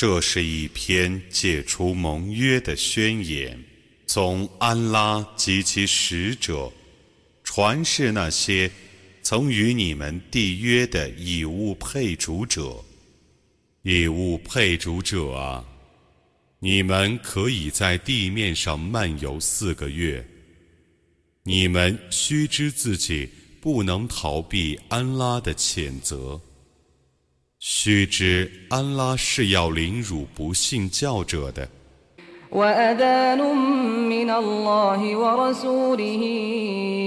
这是一篇解除盟约的宣言，从安拉及其使者传示那些曾与你们缔约的以物配主者。以物配主者啊，你们可以在地面上漫游四个月。你们须知自己不能逃避安拉的谴责。须知，安拉是要凌辱不信教者的。وأذان من الله ورسوله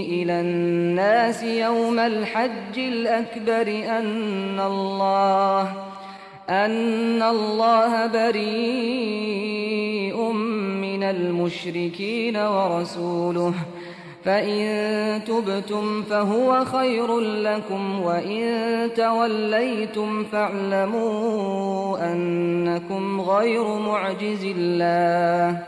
إلى الناس يوم الحج الأكبر أن الله أن الله بريء من المشركين ورسوله فإن تبتم فهو خير لكم وإن توليتم فاعلموا أنكم غير معجز الله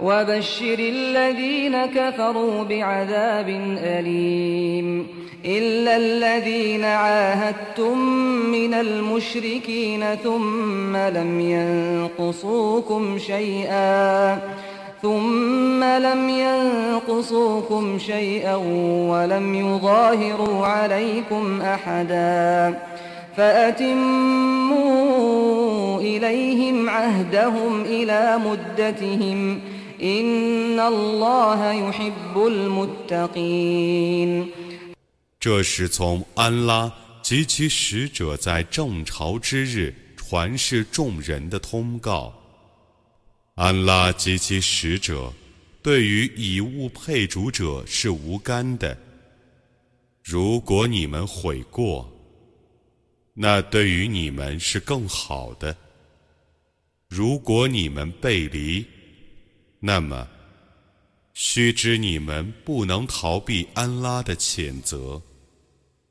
وبشر الذين كفروا بعذاب أليم إلا الذين عاهدتم من المشركين ثم لم ينقصوكم شيئا ثم لم ينقصوكم شيئا ولم يظاهروا عليكم أحدا فأتموا إليهم عهدهم إلى مدتهم إن الله يحب المتقين 这是从安拉及其使者在正朝之日传示众人的通告。 安拉及其使者对于以物配主者是无干的。如果你们悔过，那对于你们是更好的；如果你们背离，那么须知你们不能逃避安拉的谴责。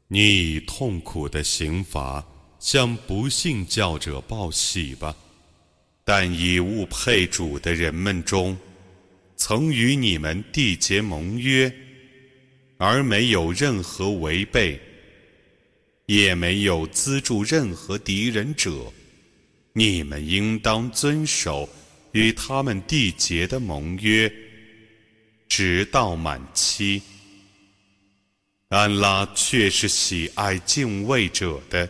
你以痛苦的刑罚向不信教者报喜吧。但以物配主的人们中，曾与你们缔结盟约，而没有任何违背，也没有资助任何敌人者，你们应当遵守与他们缔结的盟约，直到满期。安拉却是喜爱敬畏者的。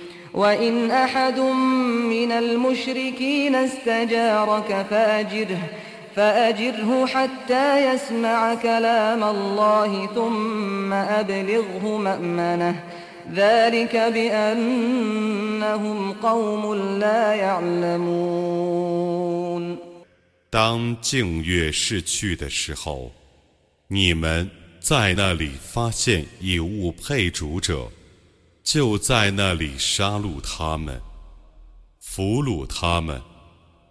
وإن أحد من المشركين استجارك فأجره فأجره حتى يسمع كلام الله ثم أبلغه مأمنه ذلك بأنهم قوم لا يعلمون 当净月逝去的时候，你们在那里发现以物配主者。 就在那里杀戮他们，俘虏他们，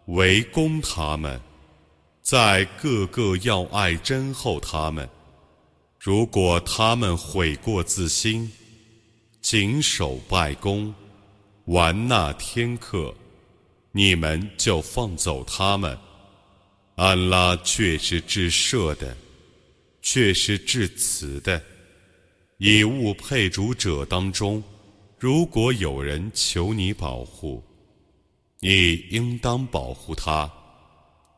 围攻他们，在各个要爱真后他们。如果他们悔过自新，谨守拜功，玩纳天课，你们就放走他们。安拉却是至赦的，却是至慈的。以物配主者当中，如果有人求你保护，你应当保护他，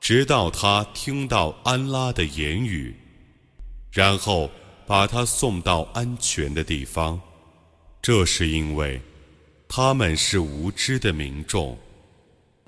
直到他听到安拉的言语，然后把他送到安全的地方。这是因为他们是无知的民众。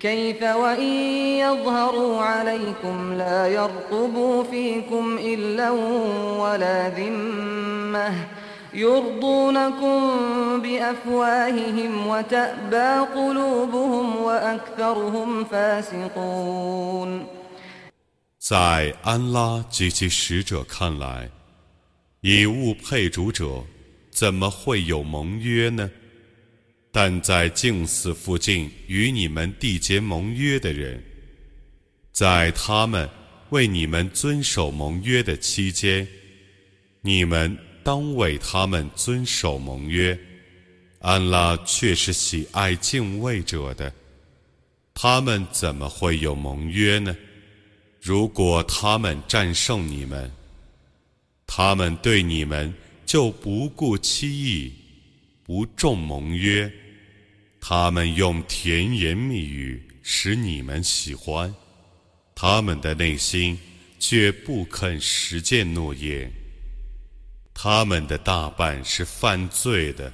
كيف وإن يظهروا عليكم لا يرقبوا فيكم إلا ولا ذمة يرضونكم بأفواههم وتأبى قلوبهم وأكثرهم فاسقون 在安拉及其使者看来，以物配主者怎么会有盟约呢？ 但在净寺附近与你们缔结盟约的人，在他们为你们遵守盟约的期间，你们当为他们遵守盟约。安拉却是喜爱敬畏者的，他们怎么会有盟约呢？如果他们战胜你们，他们对你们就不顾期意。不重盟约，他们用甜言蜜语使你们喜欢，他们的内心却不肯实践诺言。他们的大半是犯罪的。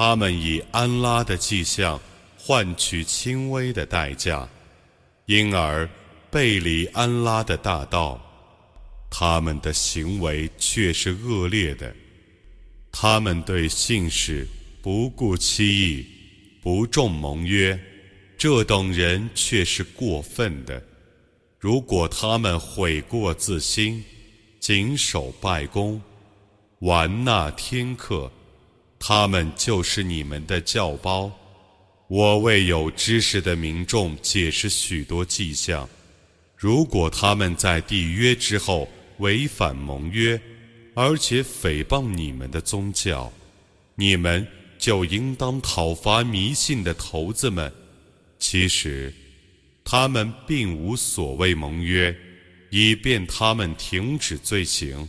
他们以安拉的迹象换取轻微的代价，因而背离安拉的大道。他们的行为却是恶劣的。他们对信使不顾期意，不重盟约，这等人却是过分的。如果他们悔过自新，谨守拜功，玩纳天课。他们就是你们的教包。我为有知识的民众解释许多迹象。如果他们在缔约之后违反盟约，而且诽谤你们的宗教，你们就应当讨伐迷信的头子们。其实，他们并无所谓盟约，以便他们停止罪行。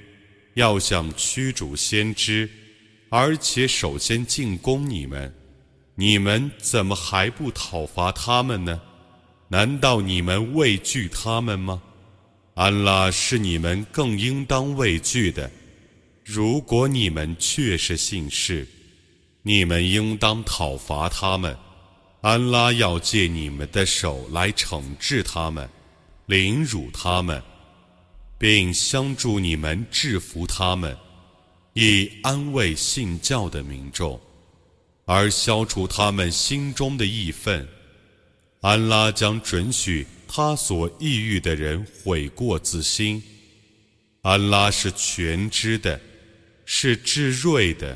要想驱逐先知，而且首先进攻你们，你们怎么还不讨伐他们呢？难道你们畏惧他们吗？安拉是你们更应当畏惧的。如果你们确是信士，你们应当讨伐他们。安拉要借你们的手来惩治他们，凌辱他们，并相助你们制服他们，以安慰信教的民众，而消除他们心中的义愤。安拉将准许他所抑郁的人悔过自新。安拉是全知的，是智睿的。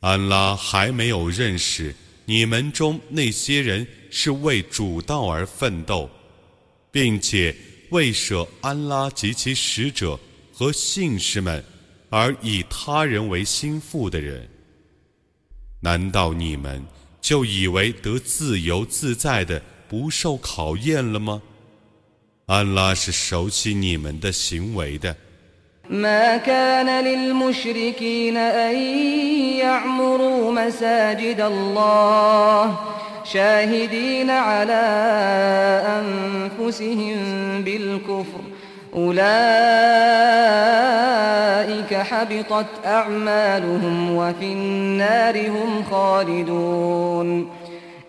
安拉还没有认识你们中那些人是为主道而奋斗，并且为舍安拉及其使者和信士们而以他人为心腹的人。难道你们就以为得自由自在的不受考验了吗？安拉是熟悉你们的行为的。ما كان للمشركين أن يعمروا مساجد الله شاهدين على أنفسهم بالكفر أولئك حبطت أعمالهم وفي النار هم خالدون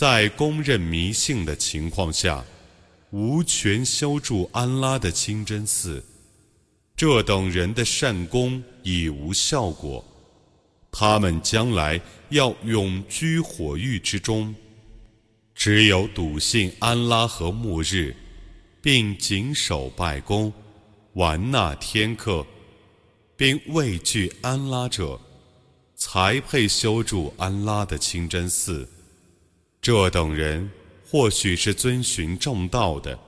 在公认迷信的情况下，无权修筑安拉的清真寺，这等人的善功已无效果，他们将来要永居火狱之中。只有笃信安拉和末日，并谨守拜功、玩纳天课，并畏惧安拉者，才配修筑安拉的清真寺。这等人或许是遵循正道的。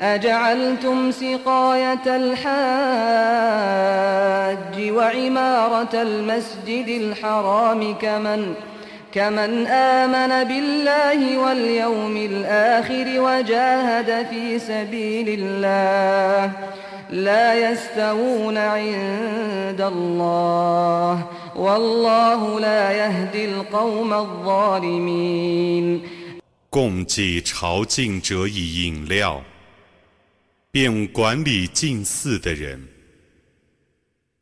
أجعلتم سقاية الحاج وعمارة المسجد الحرام كمن كمن آمن بالله واليوم الآخر وجاهد في سبيل الله لا يستوون عند الله 共济朝觐者以饮料，并管理禁寺的人，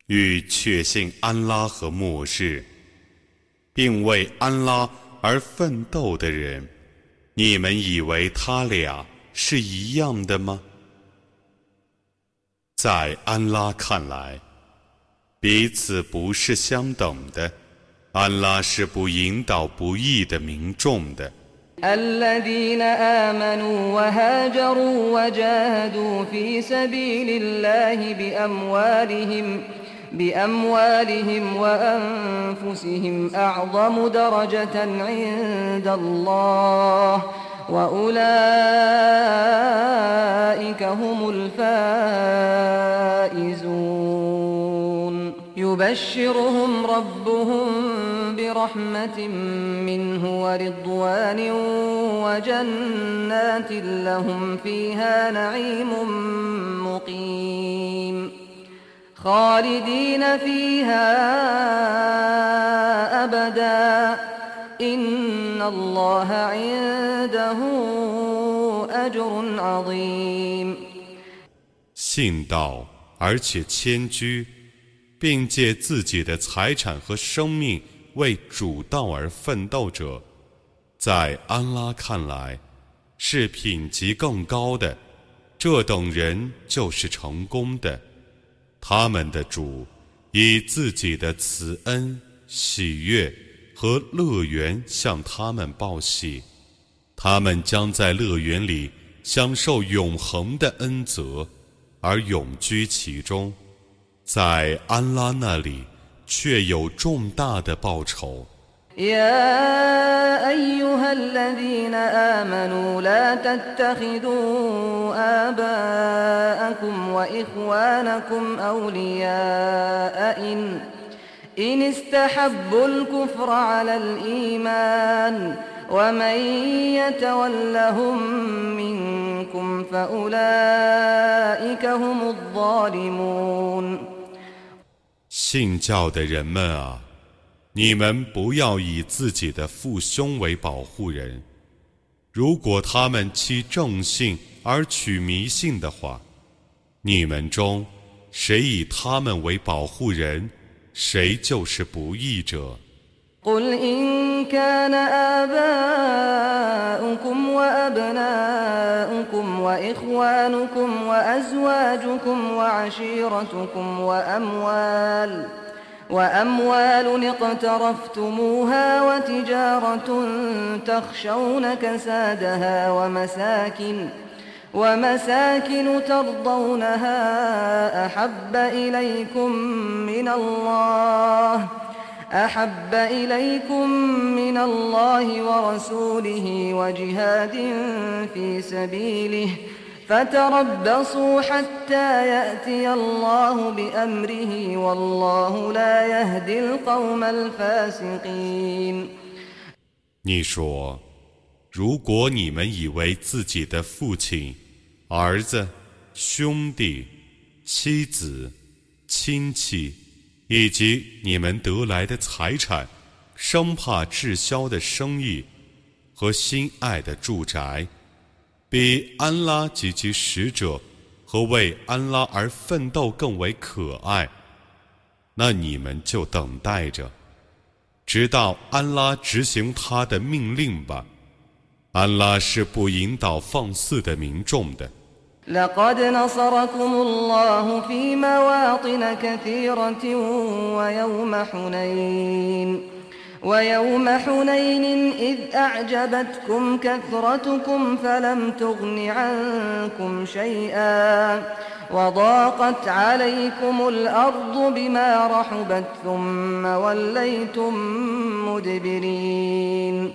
与确信安拉和末日，并为安拉而奋斗的人，你们以为他俩是一样的吗？ 在安拉看来。彼此不是相等的，安拉是不引导不义的民众的。الذين آمنوا وهاجروا وجاهدوا في سبيل الله بأموالهم بأموالهم وأنفسهم أعظم درجة عند الله وأولئك هم الفائزون يبشرهم ربهم برحمة منه ورضوان وجنات لهم فيها نعيم مقيم خالدين فيها أبدا إن الله عنده أجر عظيم 信道而且谦居。并借自己的财产和生命为主道而奋斗者，在安拉看来是品级更高的。这等人就是成功的，他们的主以自己的慈恩 喜悦 和乐园向他们报喜，他们将在乐园里享受永恒的恩泽，而永居其中，在安拉那里却有重大的报酬。يا أيها الذين آمنوا لا تتخذوا آباءكم وإخوانكم أولياء إن إن استحبوا الكفر على الإيمان ومن يتولهم منكم فأولئك هم الظالمون 信教的人们啊！你们不要以自己的父兄为保护人，如果他们欺正信而取迷信的话，你们中谁以他们为保护人， 谁就是不义者。وأموال اقترفتموها وتجارة تخشون كسادها ومساكن ومساكن ترضونها أحب إليكم من الله أحب إليكم من الله ورسوله وجهاد في سبيله ۖ فتربصوا حتى يأتي الله بأمره والله لا يهدي القوم الفاسقين. 你说，如果你们以为自己的父亲、儿子、兄弟、妻子、亲戚，以及你们得来的财产，生怕滞销的生意和心爱的住宅。比安拉及其使者和为安拉而奋斗更为可爱，那你们就等待着，直到安拉执行他的命令吧。安拉是不引导放肆的民众的。ويوم حنين إذ أعجبتكم كثرتكم فلم تغن عنكم شيئا وضاقت عليكم الأرض بما رحبت ثم وليتم مدبرين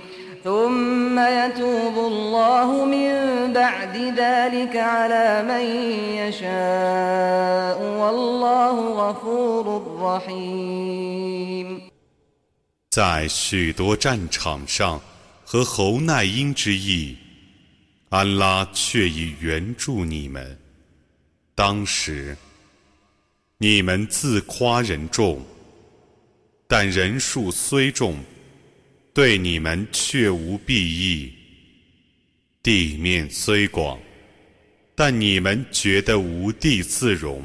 ثم يتوب الله من بعد ذلك على من يشاء والله غفور رحيم 在许多战场上和侯奈因之役安拉却已援助你们。当时，你们自夸人众，但人数虽众， 对你们却无裨益。地面虽广，但你们觉得无地自容，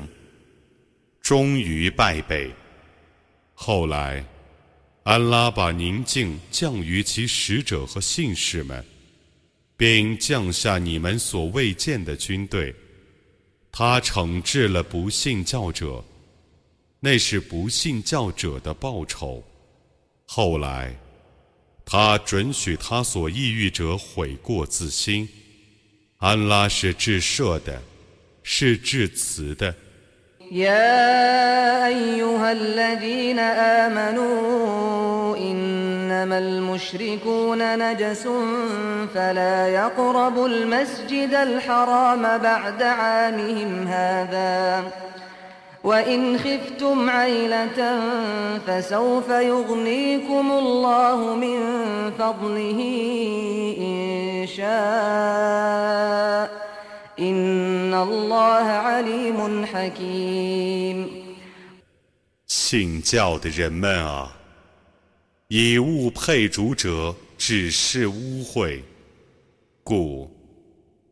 终于败北。后来，安拉把宁静降于其使者和信士们。并降下你们所未见的军队，他惩治了不信教者，那是不信教者的报酬。后来，他准许他所抑郁者悔过自新。安拉是至赦的，是至慈的。إنما المشركون نجس فلا يقربوا المسجد الحرام بعد عامهم هذا وإن خفتم عيلة فسوف يغنيكم الله من فضله إن شاء إن الله عليم حكيم 信教的人们啊！以物配主者只是污秽，故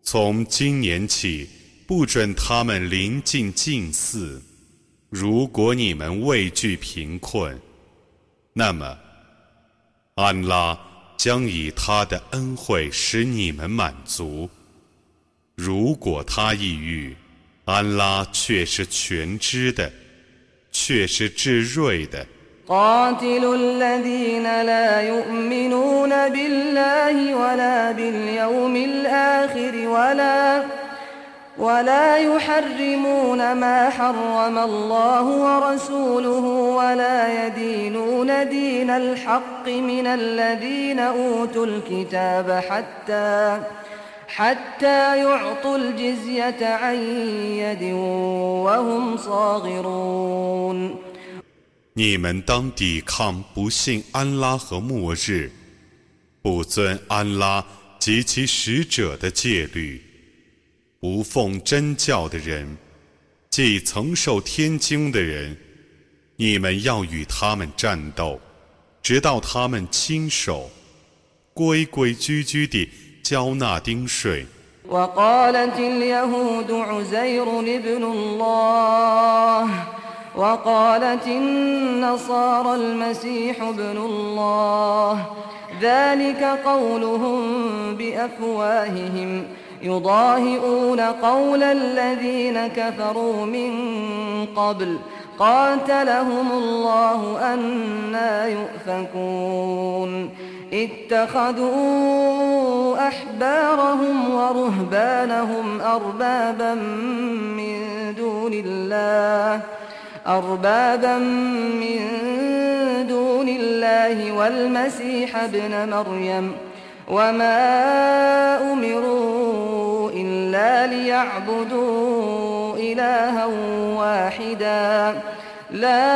从今年起 不准他们临近近寺。 如果你们畏惧贫困，那么安拉将以他的恩惠使你们满足。如果他抑郁，安拉却是全知的，却是至睿的。قاتلوا الذين لا يؤمنون بالله ولا باليوم الآخر ولا ولا يحرمون ما حرم الله ورسوله ولا يدينون دين الحق من الذين أوتوا الكتاب حتى حتى يعطوا الجزية عن يد وهم صاغرون 你们当抵抗不信安拉和末日、不遵安拉及其使者的戒律、 不奉真教的人，即曾受天经的人。你们要与他们战斗，直到他们亲手、规规矩矩地交纳丁税。وقالت النصارى المسيح ابن الله ذلك قولهم بأفواههم يضاهئون قول الذين كفروا من قبل قاتلهم الله أنا يؤفكون اتخذوا أحبارهم ورهبانهم أربابا من دون الله أربابا من دون الله والمسيح ابن مريم وما أمروا إلا ليعبدوا إلها واحدا لا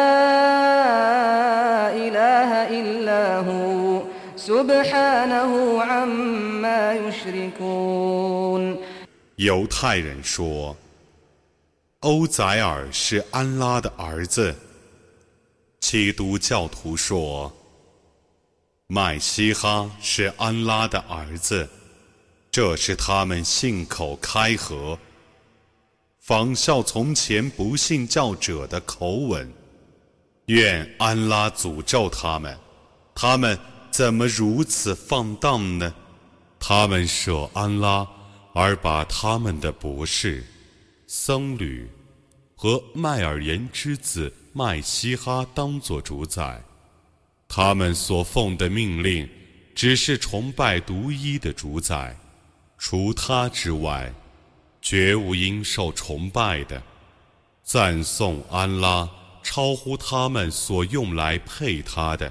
إله إلا هو سبحانه عما يشركون 犹太人说欧宰尔是安拉的儿子。基督教徒说， 麦西哈是安拉的儿子，这是他们信口开河、仿效从前不信教者的口吻。愿安拉诅咒他们！他们怎么如此放荡呢？他们舍安拉，而把他们的博士。僧侣和麦尔言之子麦西哈当作主宰，他们所奉的命令只是崇拜独一的主宰，除他之外，绝无应受崇拜的。赞颂安拉，超乎他们所用来配他的。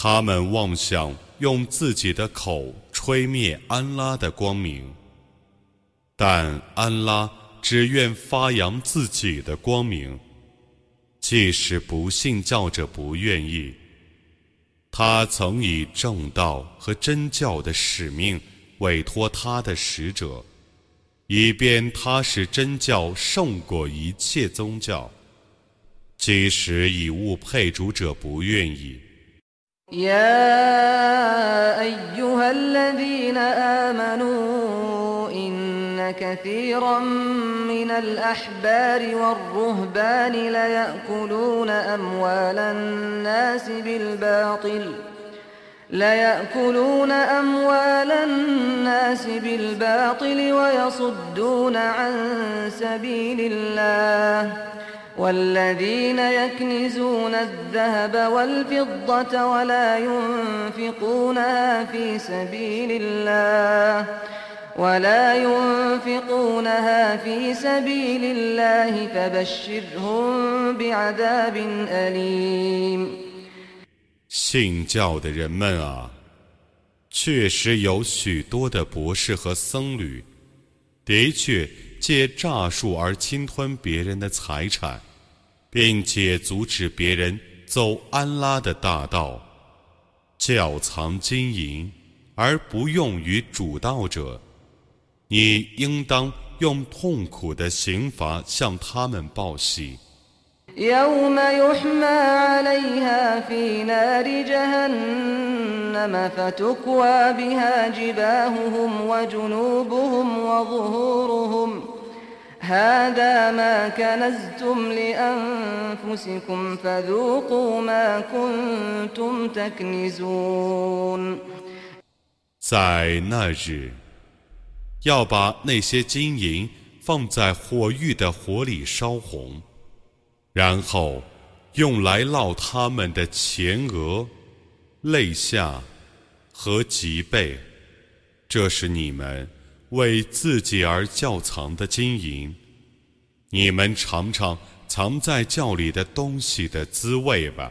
他们妄想用自己的口吹灭安拉的光明，但安拉只愿发扬自己的光明，即使不信教者不愿意。他曾以正道和真教的使命委托他的使者，以便他使真教胜过一切宗教，即使以物配主者不愿意。يا أيها الذين آمنوا إن كثيرا من الأحبار والرهبان ليأكلون أموال الناس بالباطل ليأكلون أموال الناس بالباطل ويصدون عن سبيل الله. والذين يكنزون الذهب والفضة ولا ينفقونها في سبيل الله ولا ينفقونها في سبيل الله فبشرهم بعذاب أليم 信教的人们啊， 确实有许多的博士和僧侣，的确借诈术而侵吞别人的财产， 并且阻止别人走安拉的大道，窖藏金银而不用于主道者，你应当用痛苦的刑罚向他们报喜。يوم يحمى عليها في نار جهنم فتكوى بها جباههم وجنوبهم وظهورهم هذا ما كنزتم لأنفسكم فذوقوا ما كنتم تكنزون 在那日，要把那些金银放在火狱的火里烧红。然后用来烙他们的前额、肋下和脊背，这是你们 为自己而窖藏的金银。你们尝尝藏在窖里的东西的滋味吧。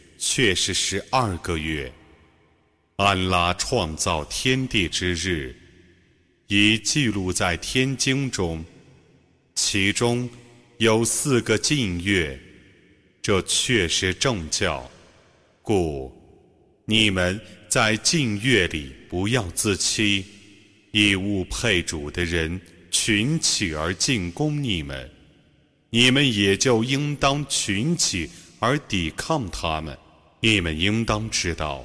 却是十二个月。安拉创造天地之日。已记录在天经中，其中有四个禁月，这确是正教，故你们在禁月里不要自欺，以物配主的人群起而进攻你们，你们也就应当群起而抵抗他们。你们应当知道，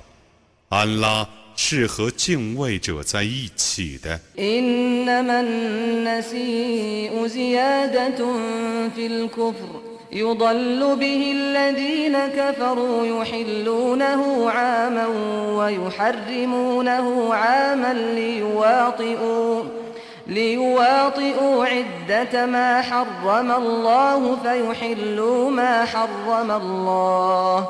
安拉。是和敬畏者在一起的。إنما النسيء زيادة في الكفر يضل به الذين كفروا يحلونه عاما ويحرمونه عاما ليواطئوا ليواطئوا عدة ما حرم الله فيحلوا ما حرم الله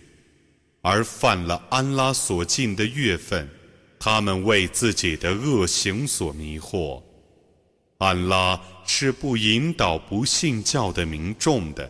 而犯了安拉所禁的月份，他们为自己的恶行所迷惑。安拉是不引导不信教的民众的。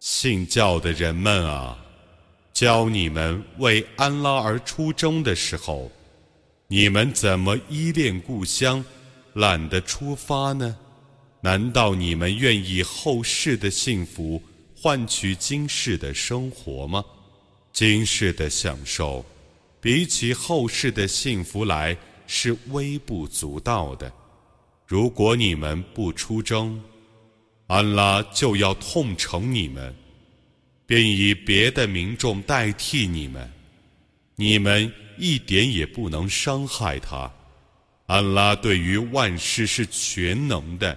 信教的人们啊，教你们为安拉而出征的时候，你们怎么依恋故乡，懒得出发呢？难道你们愿意后世的幸福换取今世的生活吗？今世的享受，比起后世的幸福来，是微不足道的。如果你们不出征，安拉就要痛惩你们。便以别的民众代替你们，你们一点也不能伤害他。安拉对于万事是全能的。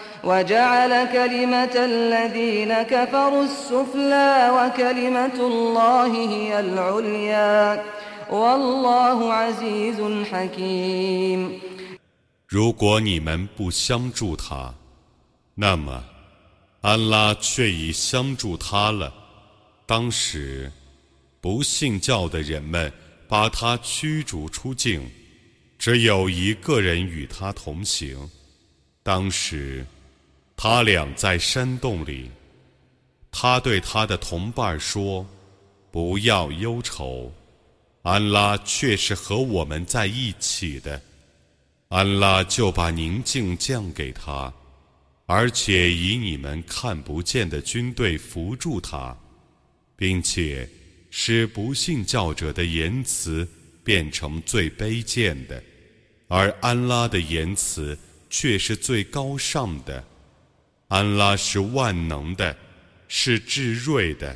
وجعل كلمة الذين كفروا السفلى وكلمة الله هي العليا والله عزيز حكيم 如果你们不相助他，那么安拉却已相助他了。当时。不信教的人们把他驱逐出境，只有一个人与他同行。当时， 他俩在山洞里。他对他的同伴说：“不要忧愁，安拉却是和我们在一起的。安拉就把宁静降给他，而且以你们看不见的军队扶助他，并且。”使不信教者的言辞变成最卑贱的，而安拉的言辞却是最高尚的。安拉是万能的，是至睿的。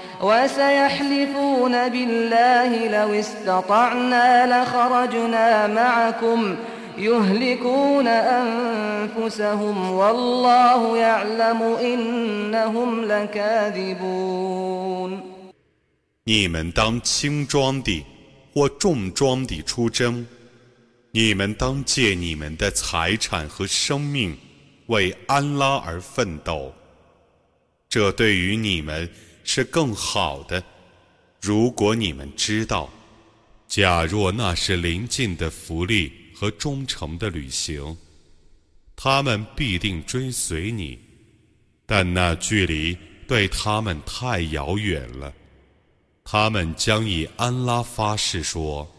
وسيحلفون بالله لو استطعنا لخرجنا معكم ۖ يهلكون أنفسهم والله يعلم إنهم لكاذبون 你们当轻装的或重装的出征，你们当借你们的财产和生命为安拉而奋斗，这对于你们 是更好的。如果你们知道，假若那是临近的福利。和忠诚的旅行，他们必定追随你，但那距离对他们太遥远了。他们将以安拉发誓说：“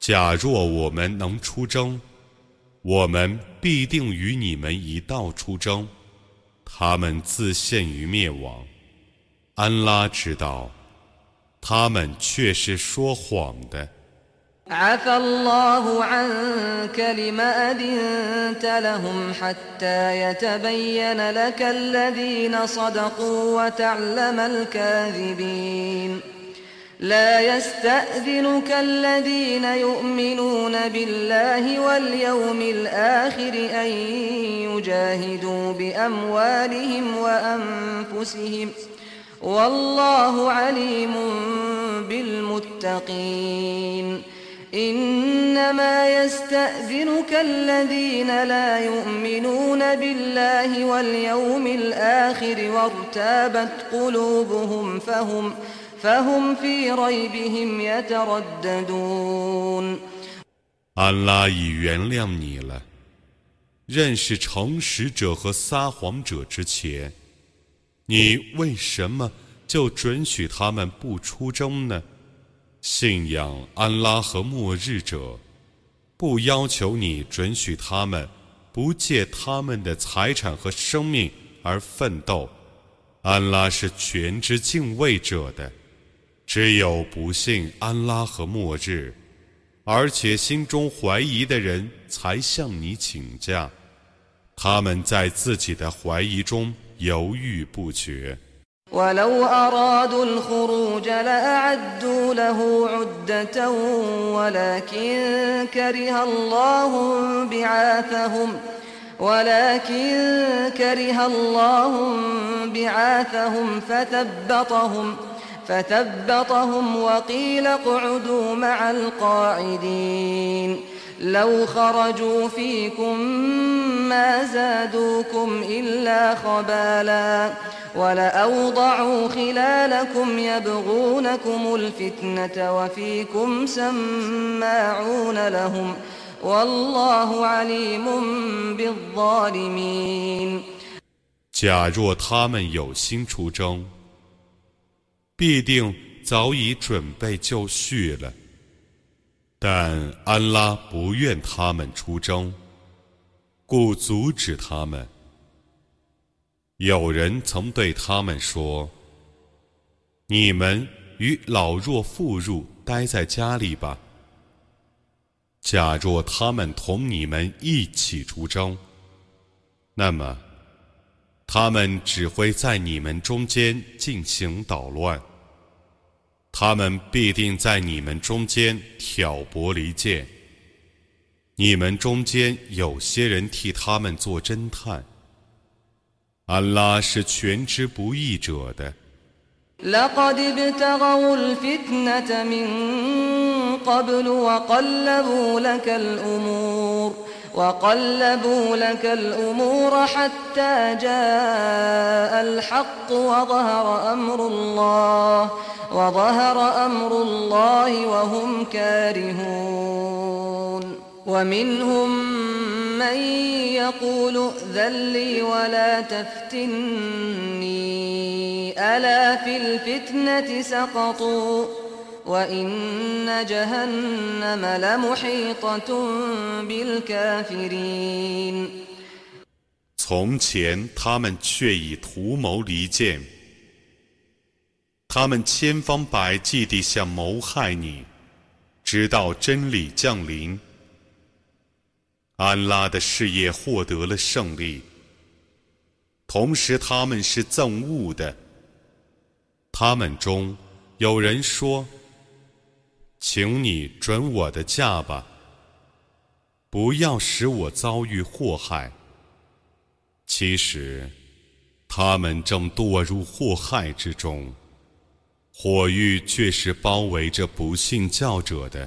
假若我们能出征，我们必定与你们一道出征。”他们自陷于灭亡。安拉知道，他们却是说谎的。عفى الله عنك لما أذنت لهم حتى يتبين لك الذين صدقوا وتعلم الكاذبين لا يستأذنك الذين يؤمنون بالله واليوم الآخر أن يجاهدوا بأموالهم وأنفسهم والله عليم بالمتقين إنما يستأذنك الذين لا يؤمنون بالله واليوم الآخر وارتابت قلوبهم فهم فهم في ريبهم يترددون 安拉已原谅你了。认识诚实者和撒谎者之前， 你为什么就准许他们不出征呢？信仰安拉和末日者，不要求你准许他们不借他们的财产和生命而奋斗。安拉是全知敬畏者的，只有不信安拉和末日，而且心中怀疑的人才向你请假。他们在自己的怀疑中犹豫不决。 ولو أرادوا الخروج لأعدوا له عدة ولكن كره الله بعاثهم ولكن كره الله بعاثهم فثبطهم فثبطهم وقيل اقعدوا مع القاعدين لو خرجوا فيكم ما زادوكم إلا خبالا ولأوضعوا خلالكم يبغونكم الفتنة وفيكم سماعون لهم والله عليم بالظالمين 假若他们有心出征，必定早已准备就绪了。 但安拉不愿他们出征，故阻止他们。有人曾对他们说：“你们与老弱妇孺待在家里吧。假若他们同你们一起出征，那么他们只会在你们中间进行捣乱。”他们必定在你们中间挑拨离间。你们中间有些人替他们做侦探。安拉是全知不义者的。وقلبوا لك الأمور حتى جاء الحق وظهر أمر الله وظهر أمر الله وهم كارهون. ومنهم من يقول ائذن لي ولا تفتني ألا في الفتنة سقطوا؟ 从前，他们却已图谋离间，他们千方百计地想谋害你，直到真理降临，安拉的事业获得了胜利。同时，他们是憎恶的，他们中有人说。请你准我的假吧，不要使我遭遇祸害。其实，他们正堕入祸害之中，火域却是包围着不信教者的。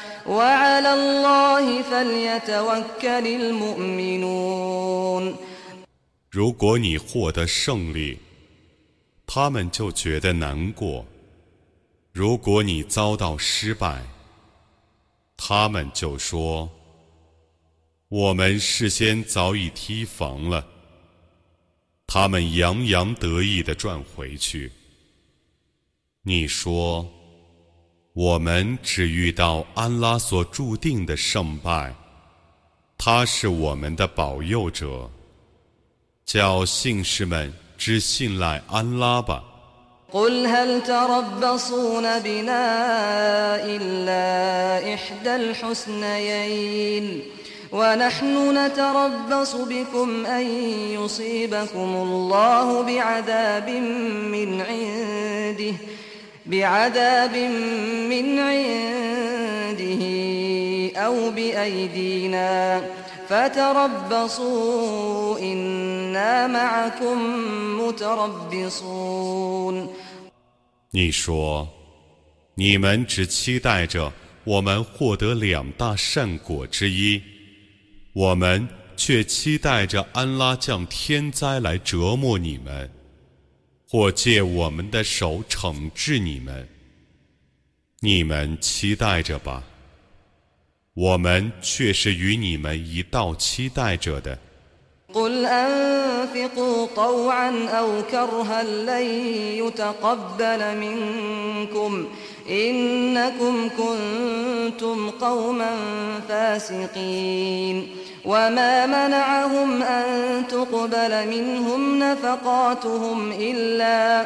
وعلى الله فليتوكل المؤمنون 如果你获得胜利，他们就觉得难过。如果你遭到失败，他们就说：“我们事先早已提防了。”他们洋洋得意地转回去。你说：“ 我们只遇到安拉所注定的胜败，他是我们的保佑者。”叫信士们。只信赖安拉吧。قل هل تربصون بنا إلا إحدى الحسنيين ونحن نتربص بكم أن يصيبكم الله بعذاب من عنده بعذاب من عنده أو بأيدينا 你说，你们只期待着我们获得两大善果之一，我们却期待着安拉降天灾来折磨你们， 或借我们的手惩治你们。你们期待着吧。我们却是与你们一道期待着的。قل أنفقوا طوعا أو كرها لن يتقبل منكم إنكم كنتم قوما فاسقين. وما منعهم أن تقبل منهم نفقاتهم إلا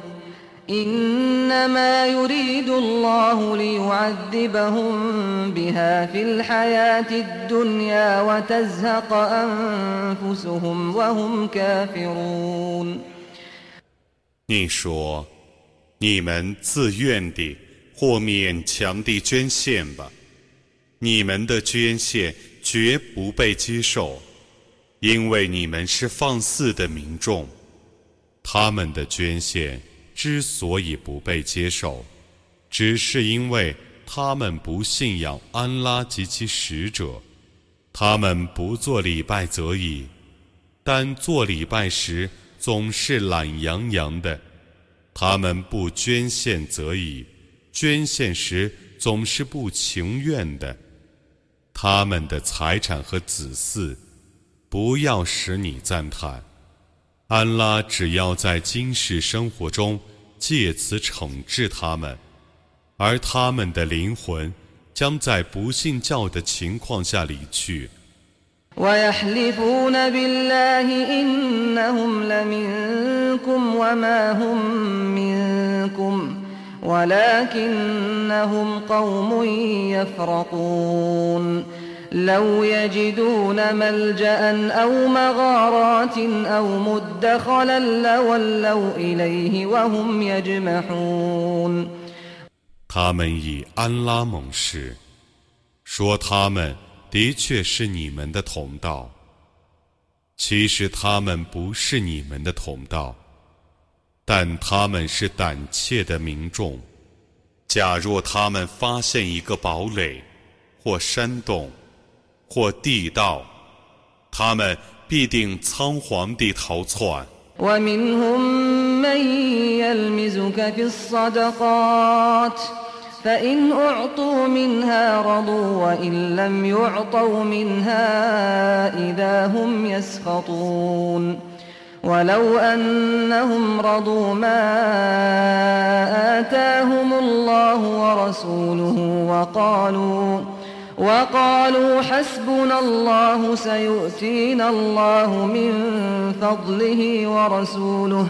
إنما يريد الله ليعذبهم بها في الحياة الدنيا وتزهق أنفسهم وهم كافرون 你说你们自愿地或勉强地捐献吧，你们的捐献绝不被接受，因为你们是放肆的民众。他们的捐献 之所以不被接受，只是因为他们不信仰安拉及其使者，他们不做礼拜则已，但做礼拜时总是懒洋洋的。他们不捐献则已，捐献时总是不情愿的。他们的财产和子嗣，不要使你赞叹。安拉只要在今世生活中借此惩治他们，而他们的灵魂将在不信教的情况下离去。ويحلفون بالله إنهم لمنكم وما هم منكم ولكنهم قوم يفرقون لو يجدون ملجأ أو مغارات أو مدخلا لولوا إليه وهم يجمحون 他们以安拉盟誓，说他们的确是你们的同道，其实他们不是你们的同道，但他们是胆怯的民众。假若他们发现一个堡垒，或山洞， 或地道，他们必定仓皇地逃窜。فإن أعطوا منها رضوا وإن لم يعطوا منها إذا هم يسخطون ولو أنهم رضوا ما آتاهم الله ورسوله وقالوا وقالوا حسبنا الله سيؤتينا الله من فضله ورسوله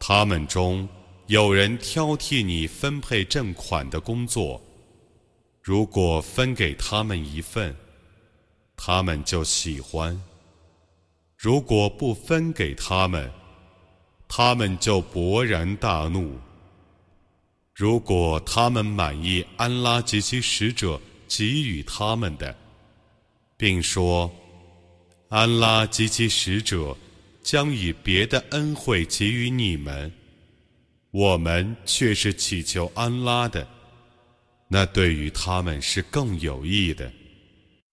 他们中有人挑剔你分配赠款的工作，如果分给他们一份，他们就喜欢；如果不分给他们， 他们就勃然大怒。如果他们满意安拉及其使者给予他们的，并说：“安拉及其使者将以别的恩惠给予你们，我们却是祈求安拉的，那对于他们是更有益的。”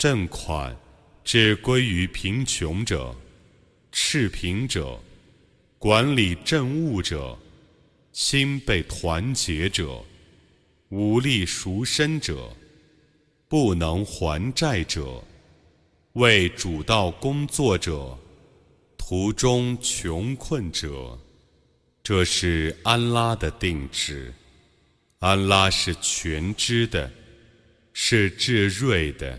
赠款只归于贫穷者、赤贫者、管理政务者。心被团结者，武力赎身者，不能还债者，为主道工作者，途中穷困者，这是安拉的定旨。安拉是全知的，是智睿的。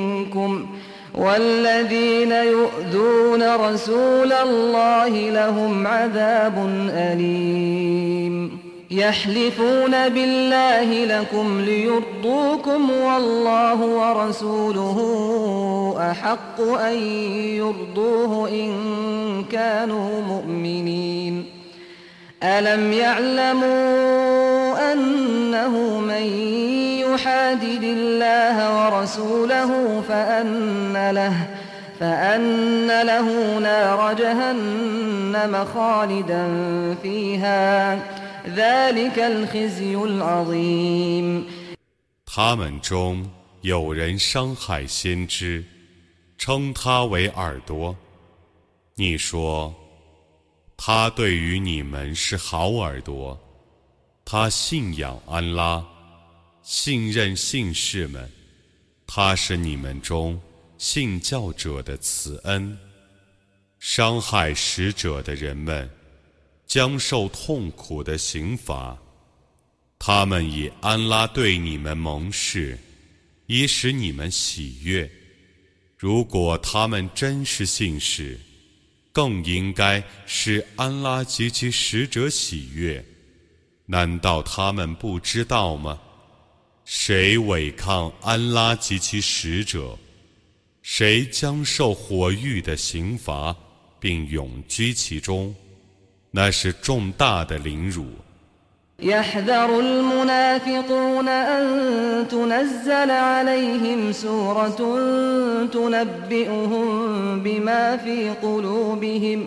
والذين يؤذون رسول الله لهم عذاب أليم. يحلفون بالله لكم ليرضوكم والله ورسوله أحق أن يرضوه إن كانوا مؤمنين. ألم يعلموا أنه من يحادد الله ورسوله فأن له فأن له نار جهنم خالدا فيها 他们中有人伤害先知，称他为耳朵。你说，他对于你们是好耳朵。他信仰安拉， 信任信士们。他是你们中信教者的慈恩。伤害使者的人们。将受痛苦的刑罚。他们以安拉对你们盟誓，以使你们喜悦。如果他们真是信使，更应该使安拉及其使者喜悦。难道他们不知道吗？谁违抗安拉及其使者，谁将受火狱的刑罚，并永居其中。那是重大的凌辱。يحذر المنافقون أن تنزل عليهم سورة تنبئهم بما في قلوبهم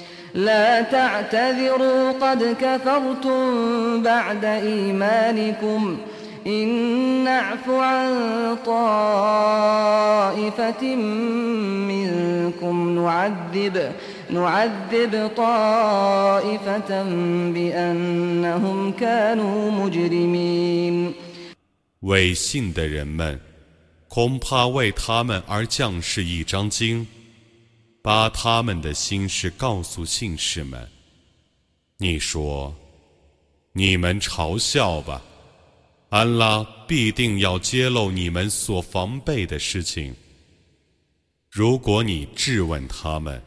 لا تعتذروا قد كفرتم بعد إيمانكم إن نعف عن طائفة منكم نعذب نعذب طائفة بأنهم كانوا مجرمين 伪信的人们，恐怕为他们而降世一张经， 把他们的心事告诉信士们。你说，你们嘲笑吧。安拉必定要揭露你们所防备的事情。如果你质问他们，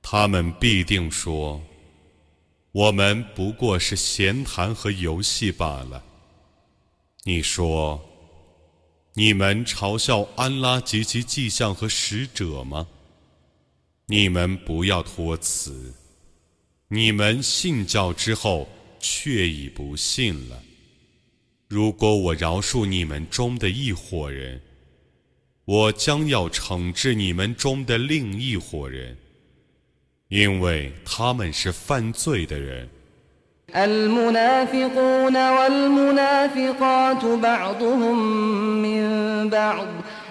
他们必定说：“我们不过是闲谈和游戏罢了。”你说：“你们嘲笑安拉及其迹象和使者吗？”你们不要托辞。你们信教之后，却已不信了。如果我饶恕你们中的一伙人，我将要惩治你们中的另一伙人，因为他们是犯罪的人。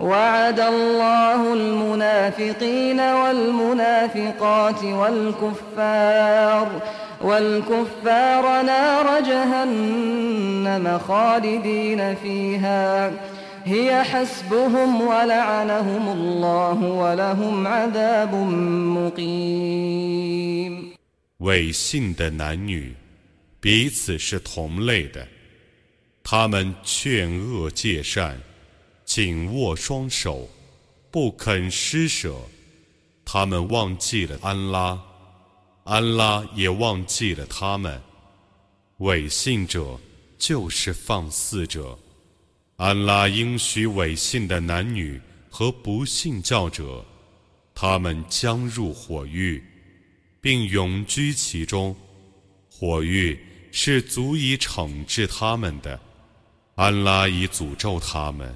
وعد الله المنافقين والمنافقات والكفار والكفار نار جهنم خالدين فيها هي حسبهم ولعنهم الله ولهم عذاب مقيم 伪信的男女，彼此是同类的。他们劝恶戒善， 紧握双手，不肯施舍。他们忘记了安拉，安拉也忘记了他们。伪信者就是放肆者。安拉应许伪信的男女和不信教者。他们将入火狱，并永居其中。火狱是足以惩治他们的。安拉已诅咒他们，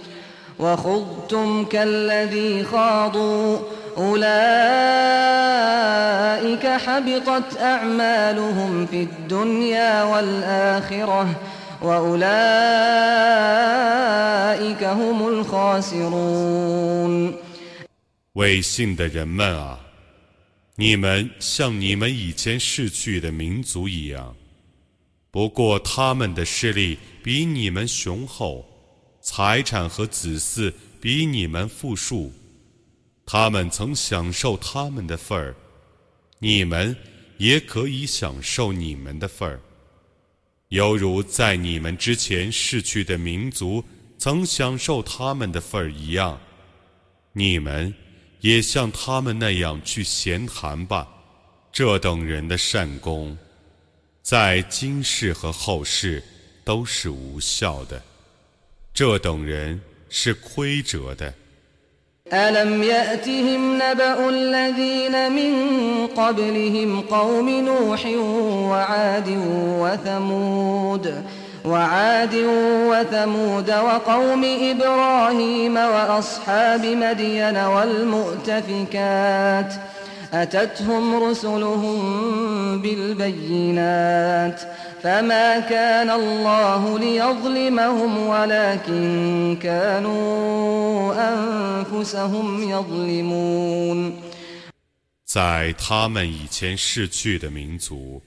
وخضتم كالذي خاضوا أولئك حبطت أعمالهم في الدنيا والآخرة وأولئك هم الخاسرون 为信的人们啊，你们像你们以前逝去的民族一样，不过他们的势力比你们雄厚， 财产和子嗣比你们富庶。他们曾享受他们的份儿，你们也可以享受你们的份儿，犹如在你们之前逝去的民族曾享受他们的份儿一样。你们也像他们那样去闲谈吧。这等人的善功，在今世和后世都是无效的。这等人是亏折的。ألم يأتهم نبأ الذين من قبلهم قوم نوح وعاد وثمود وعاد وثمود وقوم إبراهيم وأصحاب مدين والمؤتفكات أتتهم رسلهم بالبينات فما كان الله ليظلمهم ولكن كانوا أنفسهم يظلمون 在他们以前逝去的民族，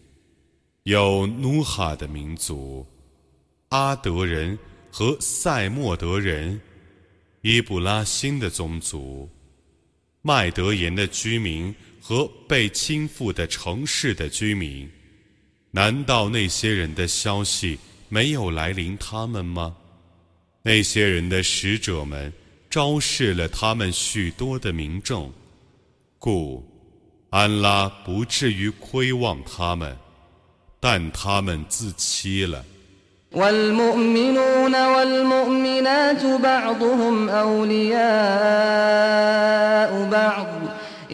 有努哈的民族、阿德人和塞莫德人、伊布拉辛的宗族、麦德言的居民和被倾覆的城市的居民。 难道那些人的消息没有来临他们吗？那些人的使者们昭示了他们许多的民众，故安拉不至于亏望他们，但他们自欺了。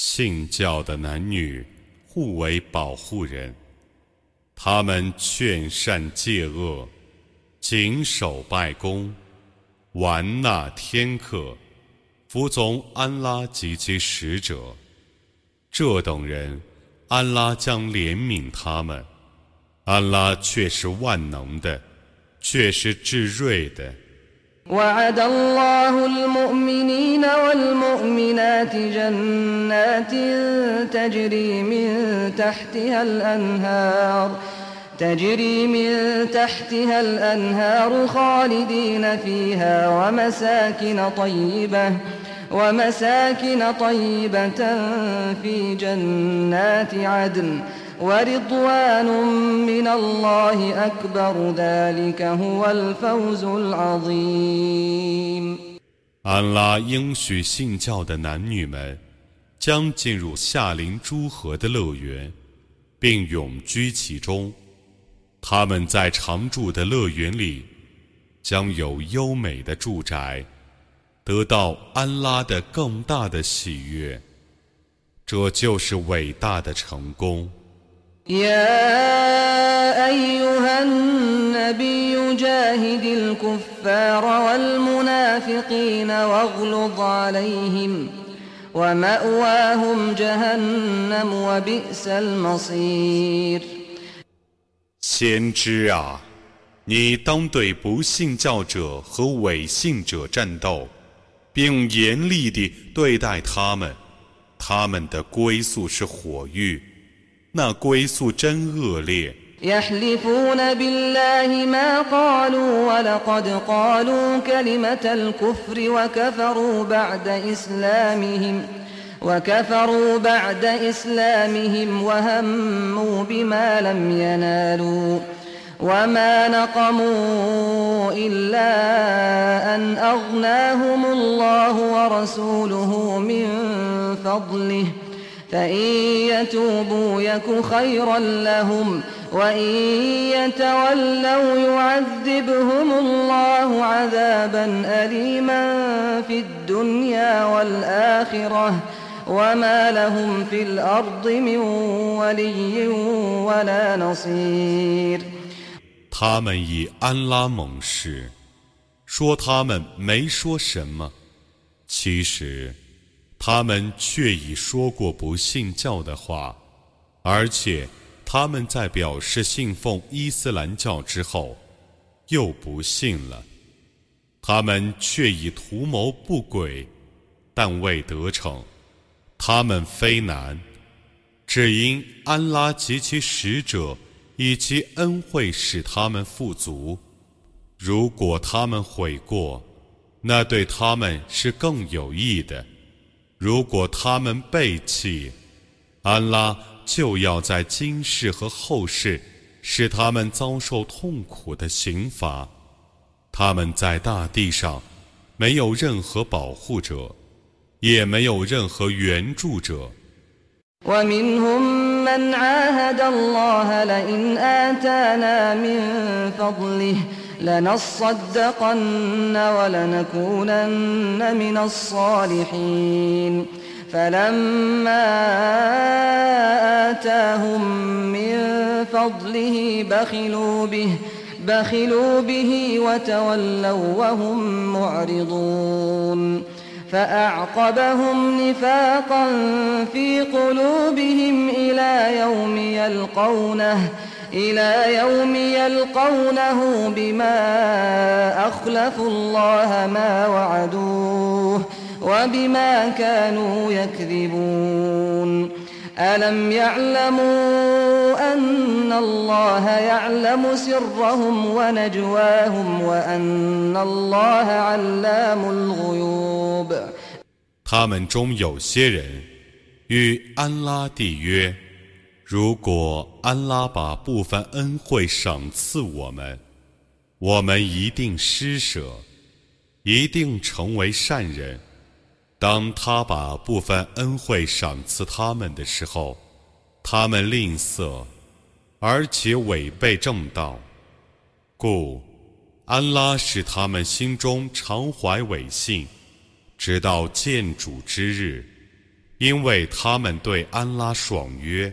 信教的男女互为保护人，他们劝善戒恶，谨守拜功，玩纳天客，服从安拉及其使者。这等人，安拉将怜悯他们。安拉却是万能的，却是至睿的。وعد الله المؤمنين والمؤمنات جنات تجري من تحتها الأنهار تجري من تحتها الأنهار خالدين فيها ومساكن طيبة ومساكن طيبة في جنات عدن. 安拉应许信教的男女们将进入夏林诸河的乐园，并永居其中。他们在常住的乐园里将有优美的住宅，得到安拉的更大的喜悦。这就是伟大的成功。يا أيها النبي جاهد الكفار والمنافقين واغلظ عليهم ومأواهم جهنم وبئس المصير 先知啊，你当对不信教者和伪信者战斗，并严厉地对待他们。他们的归宿是火狱， 那归宿真恶劣。يحلفون بالله ما قالوا ولقد قالوا كلمة الكفر وكفروا بعد إسلامهم وكفروا بعد إسلامهم وهموا بما لم ينالوا وما نقموا إلا أن أغناهم الله ورسوله من فضله فإن يتوبوا يك خيرا لهم وإن يتولوا يعذبهم الله عذابا أليما في الدنيا والآخرة وما لهم في الأرض من ولي ولا نصير 他们以安拉盟誓，说他们没说什么，其实 他们却已说过不信教的话，而且他们在表示信奉伊斯兰教之后，又不信了。他们却已图谋不轨，但未得逞。他们非难，只因安拉及其使者。以其恩惠使他们富足。如果他们悔过，那对他们是更有益的；如果他们背弃，安拉就要在今世和后世使他们遭受痛苦的刑罚。他们在大地上没有任何保护者，也没有任何援助者。لنصدقن ولنكونن من الصالحين. فلما آتاهم من فضله بخلوا به بخلوا به وتولوا وهم معرضون. فأعقبهم نفاقا في قلوبهم إلى يوم يلقونه. إلى يوم يلقونه بما أخلفوا الله ما وعدوه وبما كانوا يكذبون ألم يعلموا أن الله يعلم سرهم ونجواهم وأن الله علام الغيوب 他们中有些人与安拉缔约： 如果安拉把部分恩惠赏赐我们，我们一定施舍，一定成为善人。当他把部分恩惠赏赐他们的时候，他们吝啬，而且违背正道，故安拉使他们心中常怀违信，直到见主之日，因为他们对安拉爽约，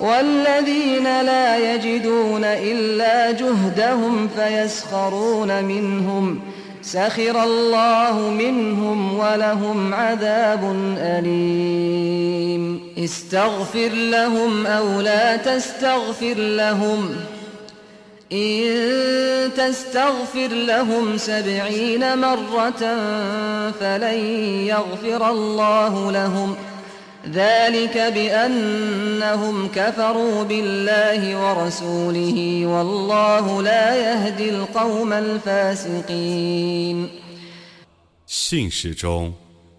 والذين لا يجدون إلا جهدهم فيسخرون منهم سخر الله منهم ولهم عذاب أليم. استغفر لهم أو لا تستغفر لهم. إن تستغفر لهم سبعين مرة فلن يغفر الله لهم ۖ. ذلك بأنهم كفروا بالله ورسوله والله لا يهدي القوم الفاسقين 信士中，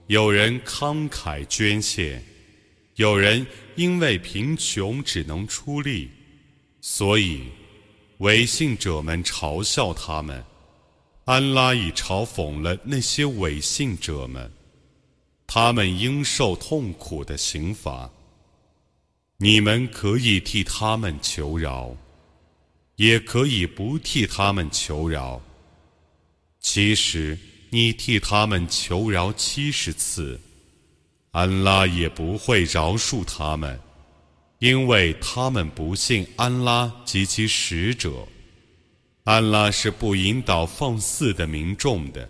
有人慷慨捐献，有人因为贫穷只能出力，所以违信者们嘲笑他们。安拉已嘲讽了那些违信者们。 他们应受痛苦的刑罚。你们可以替他们求饶，也可以不替他们求饶。其实你替他们求饶七十次，安拉也不会饶恕他们，因为他们不信安拉及其使者。安拉是不引导放肆的民众的。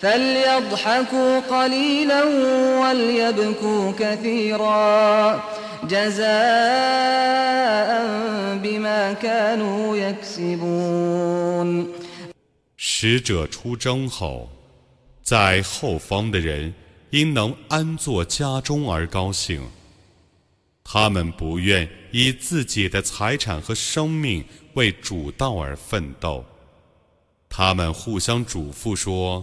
فليضحكوا قليلا وليبكوا كثيرا جزاء بما كانوا يكسبون 使者出征后，在后方的人因能安坐家中而高兴。他们不愿以自己的财产和生命为主道而奋斗。他们互相嘱咐说。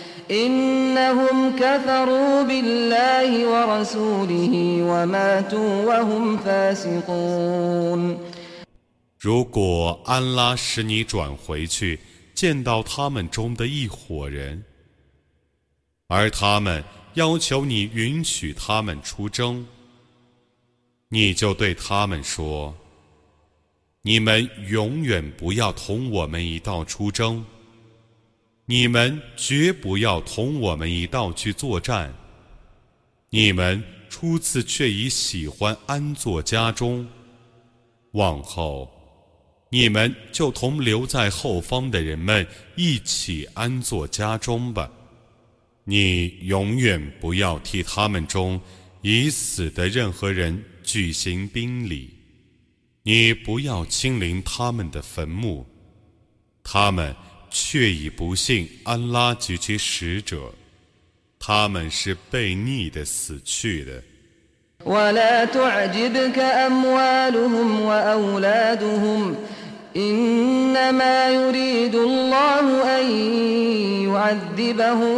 如果安拉使你转回去，见到他们中的一伙人，而他们要求你允许他们出征，你就对他们说：“你们永远不要同我们一道出征。”你们绝不要同我们一道去作战。你们初次却已喜欢安坐家中，往后，你们就同留在后方的人们一起安坐家中吧。你永远不要替他们中已死的任何人举行宾礼。你不要亲临他们的坟墓，他们。却已不信安拉及其使者，他们是被逆的死去的。ولا تعجبك أموالهم وأولادهم إنما يريد الله أن يعذبهم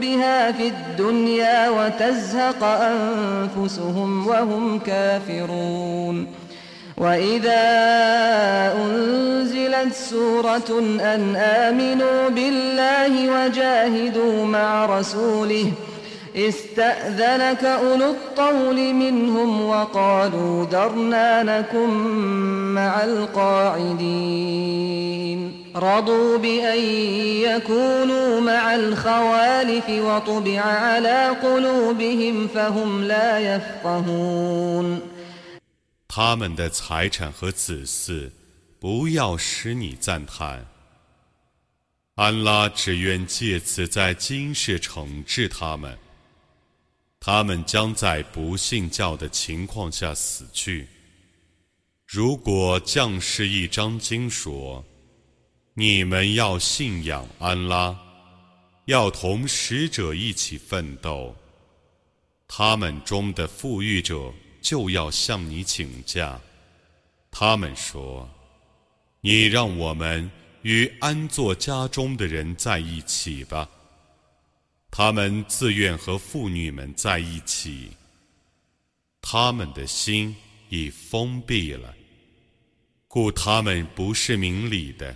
بها في الدنيا وتزهق أنفسهم وهم كافرون وإذا أنزلت سورة أن آمنوا بالله وجاهدوا مع رسوله استأذنك أولو الطول منهم وقالوا ذرنا نكن مع القاعدين رضوا بأن يكونوا مع الخوالف وطبع على قلوبهم فهم لا يفقهون 他们的财产和子嗣，不要使你赞叹。安拉只愿借此在今世惩治他们。他们将在不信教的情况下死去。如果将士一张经说：“你们要信仰安拉，要同使者一起奋斗。”他们中的富裕者。就要向你请假。他们说：“你让我们与安坐家中的人在一起吧。”他们自愿和妇女们在一起。他们的心已封闭了，故他们不是明理的。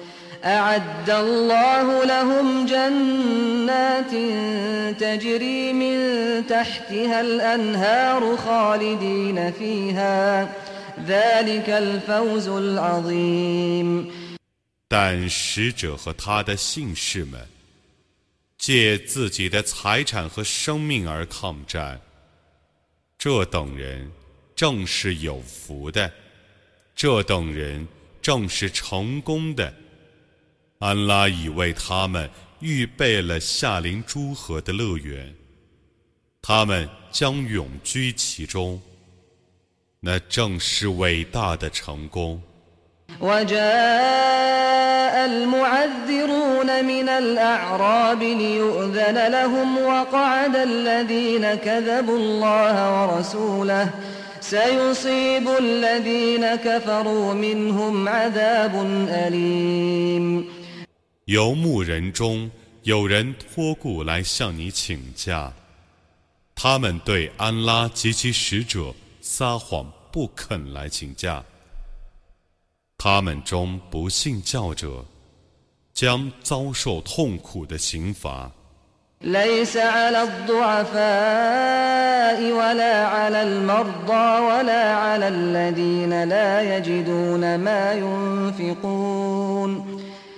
أعد الله لهم جنات تجري من تحتها الأنهار خالدين فيها ذلك الفوز العظيم 但使者和他的信士们借自己的财产和生命而抗战，这等人正是有福的，这等人正是成功的。 安拉已为他们预备了夏临诸河的乐园，他们将永居其中。那正是伟大的成功。游牧人中有人托故来向你请假，他们对安拉及其使者撒谎，不肯来请假。他们中不信教者将遭受痛苦的刑罚。لا يجدون ما ينفقون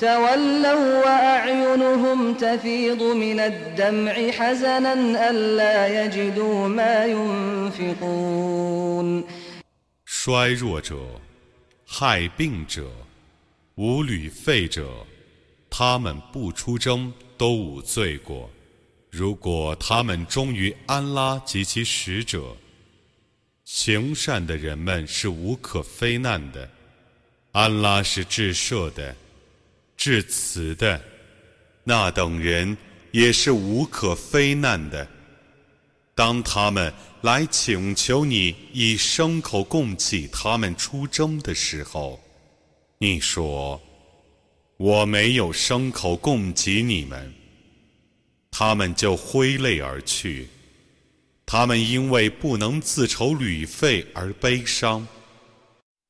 تولوا وأعينهم تفيض من الدمع حزنا ألا يجدوا ما ينفقون 衰弱者、害病者、无旅费者，他们不出征都无罪过。如果他们忠于安拉及其使者，行善的人们是无可非难的。安拉是至赦的。 致辞的那等人也是无可非难的。当他们来请求你以牲口供给他们出征的时候，你说：“我没有牲口供给你们。”他们就挥泪而去。他们因为不能自筹旅费而悲伤。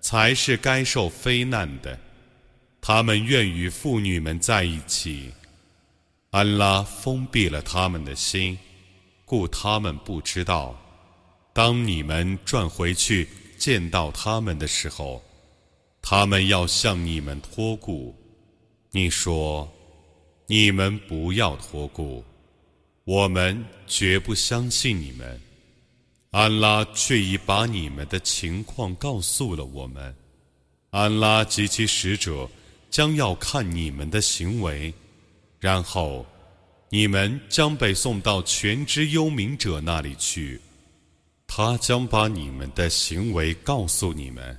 才是该受非难的。他们愿与妇女们在一起。安拉封闭了他们的心，故他们不知道。当你们转回去见到他们的时候，他们要向你们托顾。你说：“你们不要托顾，我们绝不相信你们。”安拉却已把你们的情况告诉了我们。安拉及其使者将要看你们的行为，然后你们将被送到全知幽冥者那里去，他将把你们的行为告诉你们。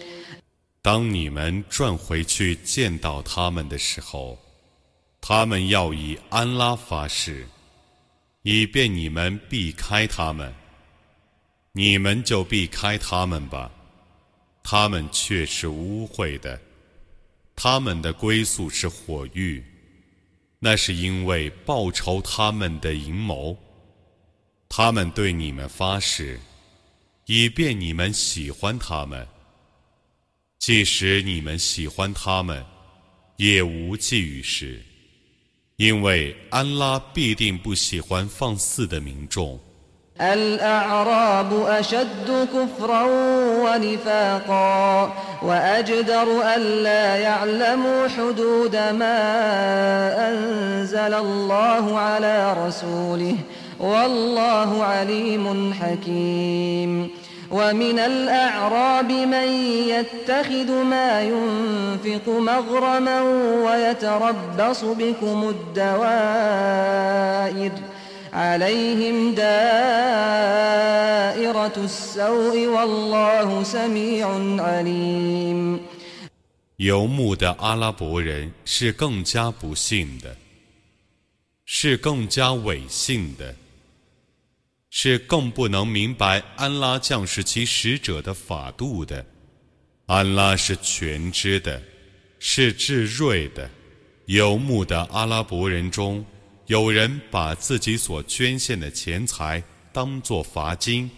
当你们转回去见到他们的时候，他们要以安拉发誓，以便你们避开他们。你们就避开他们吧，他们却是污秽的，他们的归宿是火狱，那是因为报仇他们的阴谋。他们对你们发誓，以便你们喜欢他们。即使你们喜欢他们，也无济于事，因为安拉必定不喜欢放肆的民众。الأعراب أشد كفرا ونفاقا وأجدر ألا يعلموا حدود ما أنزل الله على رسوله والله عليم حكيم ومن الأعراب من يتخذ ما ينفق مغرما ويتربص بكم الدوائر عليهم دائرة السوء والله سميع عليم 游牧的阿拉伯人是更加不幸的，是更加违信的。 是更不能明白安拉降世其使者的法度的。安拉是全知的，是智睿的。游牧的阿拉伯人中，有人把自己所捐献的钱财当作罚金，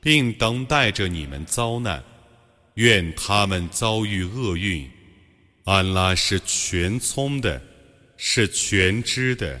并等待着你们遭难。愿他们遭遇厄运。安拉是全聪的，是全知的。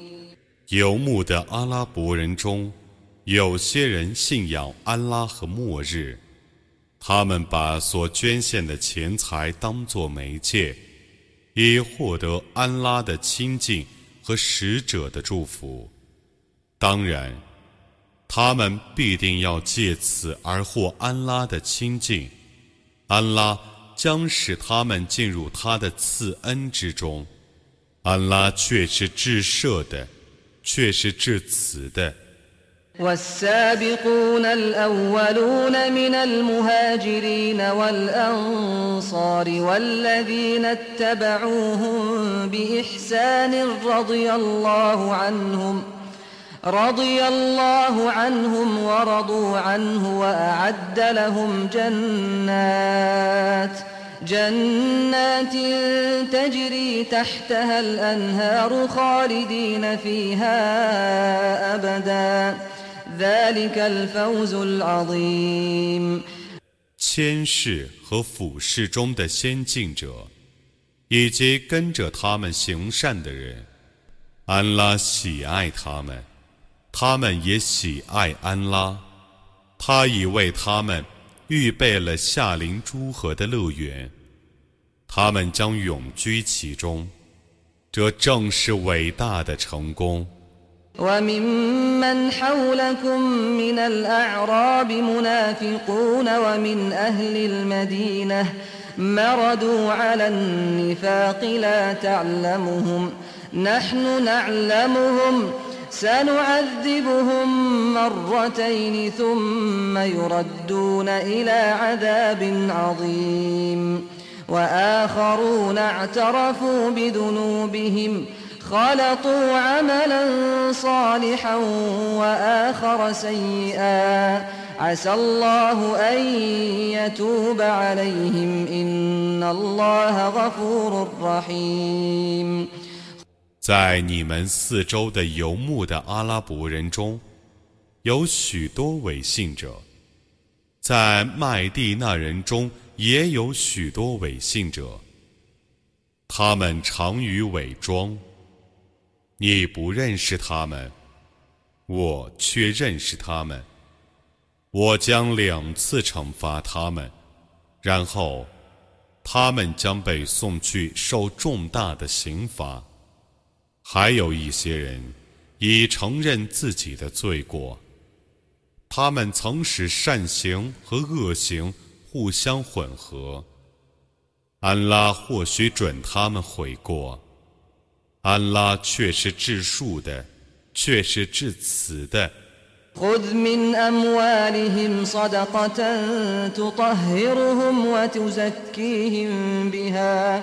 游牧的阿拉伯人中，有些人信仰安拉和末日，他们把所捐献的钱财当作媒介，以获得安拉的亲近和使者的祝福。当然，他们必定要借此而获安拉的亲近，安拉将使他们进入他的赐恩之中。安拉却是至赦的。却是致辞的。والسابقون الأولون من المهاجرين والأنصار والذين اتبعوهم بإحسان رضي الله عنهم رضي الله عنهم ورضوا عنه وأعد لهم جنات ۖ جنات تجري تحتها الأنهار خالدين فيها أبدا ذلك الفوز العظيم 谦士和俯视中的先进者，以及跟着他们行善的人，安拉喜爱他们，他们也喜爱安拉，他已为他们 预备了夏临诸河的乐园，他们将永居其中，这正是伟大的成功。وممن حولكم من الأعراب منافقون ومن أهل المدينة مردوا على النفاق لا تعلمهم نحن نعلمهم سنعذبهم مرتين ثم يردون إلى عذاب عظيم. وآخرون اعترفوا بذنوبهم خلطوا عملا صالحا وآخر سيئا. عسى الله أن يتوب عليهم إن الله غفور رحيم. 在你们四周的游牧的阿拉伯人中，有许多伪信者；在麦地那人中也有许多伪信者。他们常于伪装。你不认识他们，我却认识他们。我将两次惩罚他们，然后他们将被送去受重大的刑罚。还有一些人已承认自己的罪过，他们曾使善行和恶行互相混合。安拉或许准他们悔过，安拉却是至恕的，却是至慈的。وتزكيهم بها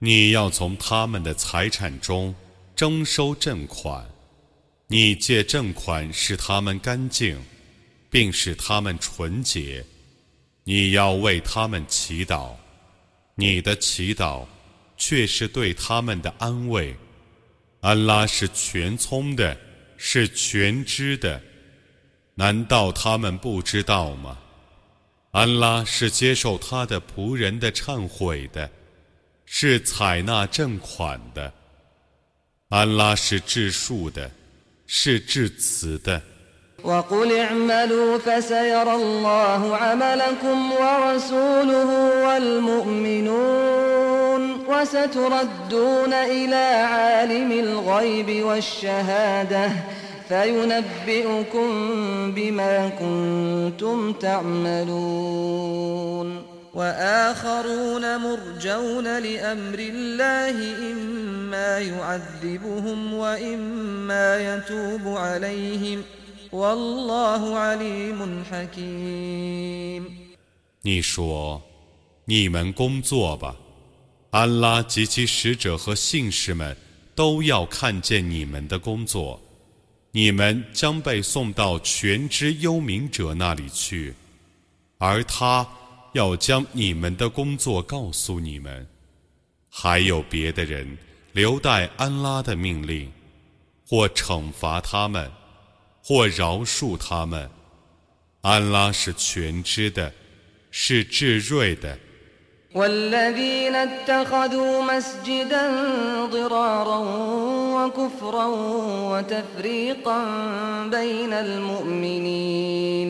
你要从他们的财产中征收赈款，你借赈款使他们干净，并使他们纯洁。你要为他们祈祷，你的祈祷却是对他们的安慰。安拉是全聪的，是全知的，难道他们不知道吗？安拉是接受他的仆人的忏悔的。是采纳正款的，安拉是至恕的，是至慈的。وقل اعملوا فسيرى الله عملكم ورسوله والمؤمنون وستردون إلى عالم الغيب والشهادة فينبئكم بما كنتم تعملون وآخرون مرجون لأمر الله إما يعذبهم وإما يتوب عليهم والله عليم حكيم 你说，你们工作吧，安拉及其使者和信士们都要看见你们的工作，你们将被送到全知幽冥者那里去，而他。 要将你们的工作告诉你们，还有别的人留待安拉的命令，或惩罚他们，或饶恕他们。安拉是全知的，是至睿的。وتفريقا بين المؤمنين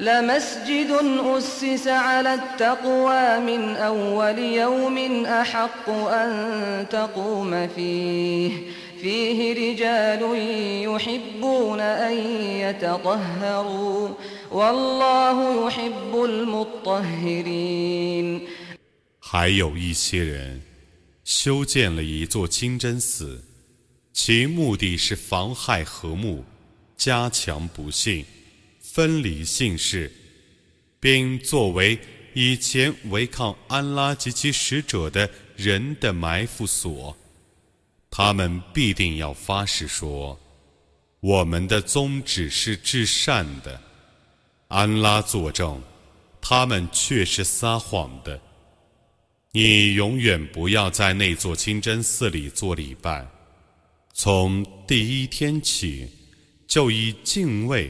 لمسجد أسس على التقوى من أول يوم أحق أن تقوم فيه فيه رجال يحبون أن يتطهروا والله يحب المطهرين 还有一些人修建了一座清真寺，其目的是妨害和睦，加强不幸。 分离姓氏，并作为以前违抗安拉及其使者的人的埋伏所，他们必定要发誓说：“我们的宗旨是至善的。”安拉作证，他们却是撒谎的。你永远不要在那座清真寺里做礼拜，从第一天起就以敬畏。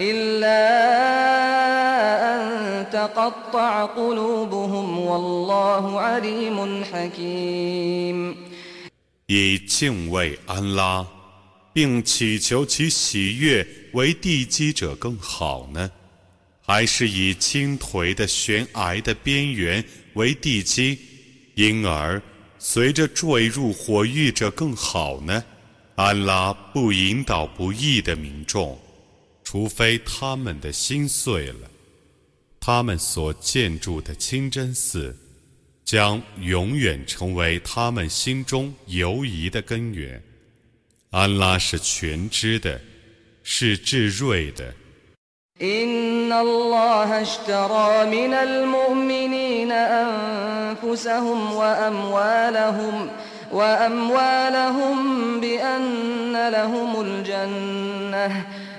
إلا أن تقطع قلوبهم والله عليم حكيم 以敬畏安拉，并祈求其喜悦为地基者更好呢，还是以倾颓的悬崖的边缘为地基？因而，随着坠入火狱者更好呢。安拉不引导不义的民众， 除非他们的心碎了。他们所建筑的清真寺，将永远成为他们心中犹疑的根源。安拉是全知的，是智慧的。إن الله اشترى من المؤمنين أنفسهم وأموالهم وأموالهم بأن لهم الجنة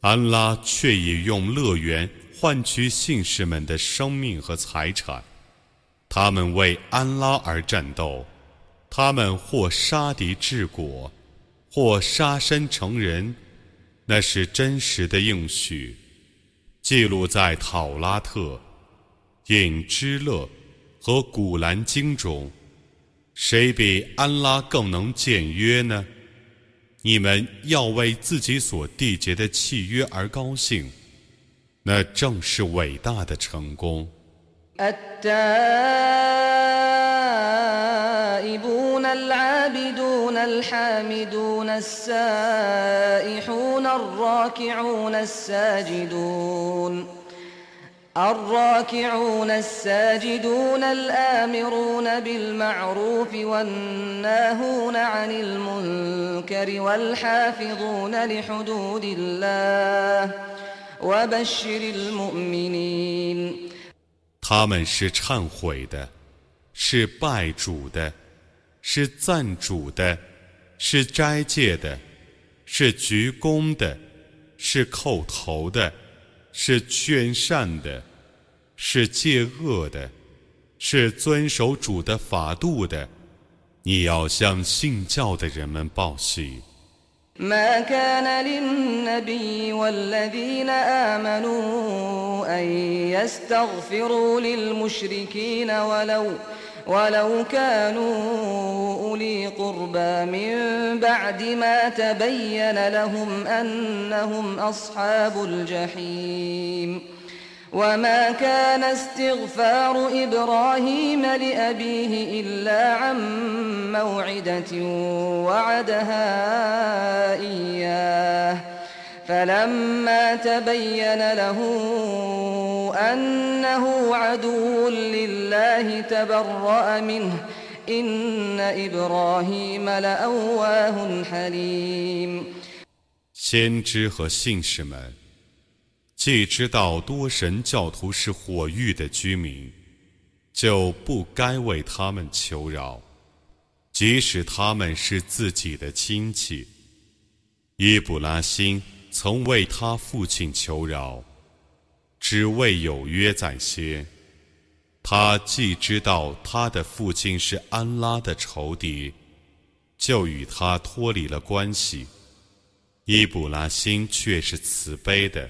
安拉却也用乐园换取信士们的生命和财产。他们为安拉而战斗。他们或杀敌治国或杀身成仁那是真实的应许。记录在讨拉特隐之乐和古兰经中。谁比安拉更能简约呢？你们要为自己所缔结的契约而高兴，那正是伟大的成功。التائبون العابدون الحامدون السائحون الراكعون الساجدون الراكعون الساجدون الآمرون بالمعروف والناهون عن المنكر والحافظون لحدود الله وبشر المؤمنين 他们是忏悔的，是拜主的，是赞主的，是斋戒的，是鞠躬的，是叩头的， 是劝善的，是戒恶的，是遵守主的法度的。你要向信教的人们报喜。ما كان للنبي والذين آمنوا أن يستغفروا للمشركين ولو ولو كانوا أولي قربى من بعد ما تبين لهم أنهم أصحاب الجحيم. وما كان استغفار إبراهيم لأبيه إلا عن موعدة وعدها إياه. فلما تبين له أنه عدو لله تبرأ منه 先知和信使们既知道多神教徒是火域的居民就不该为他们求饶即使他们是自己的亲戚。伊布拉欣曾为他父亲求饶只为有约在先。他既知道他的父亲是安拉的仇敌， 就与他脱离了关系。伊卜拉欣却是慈悲的，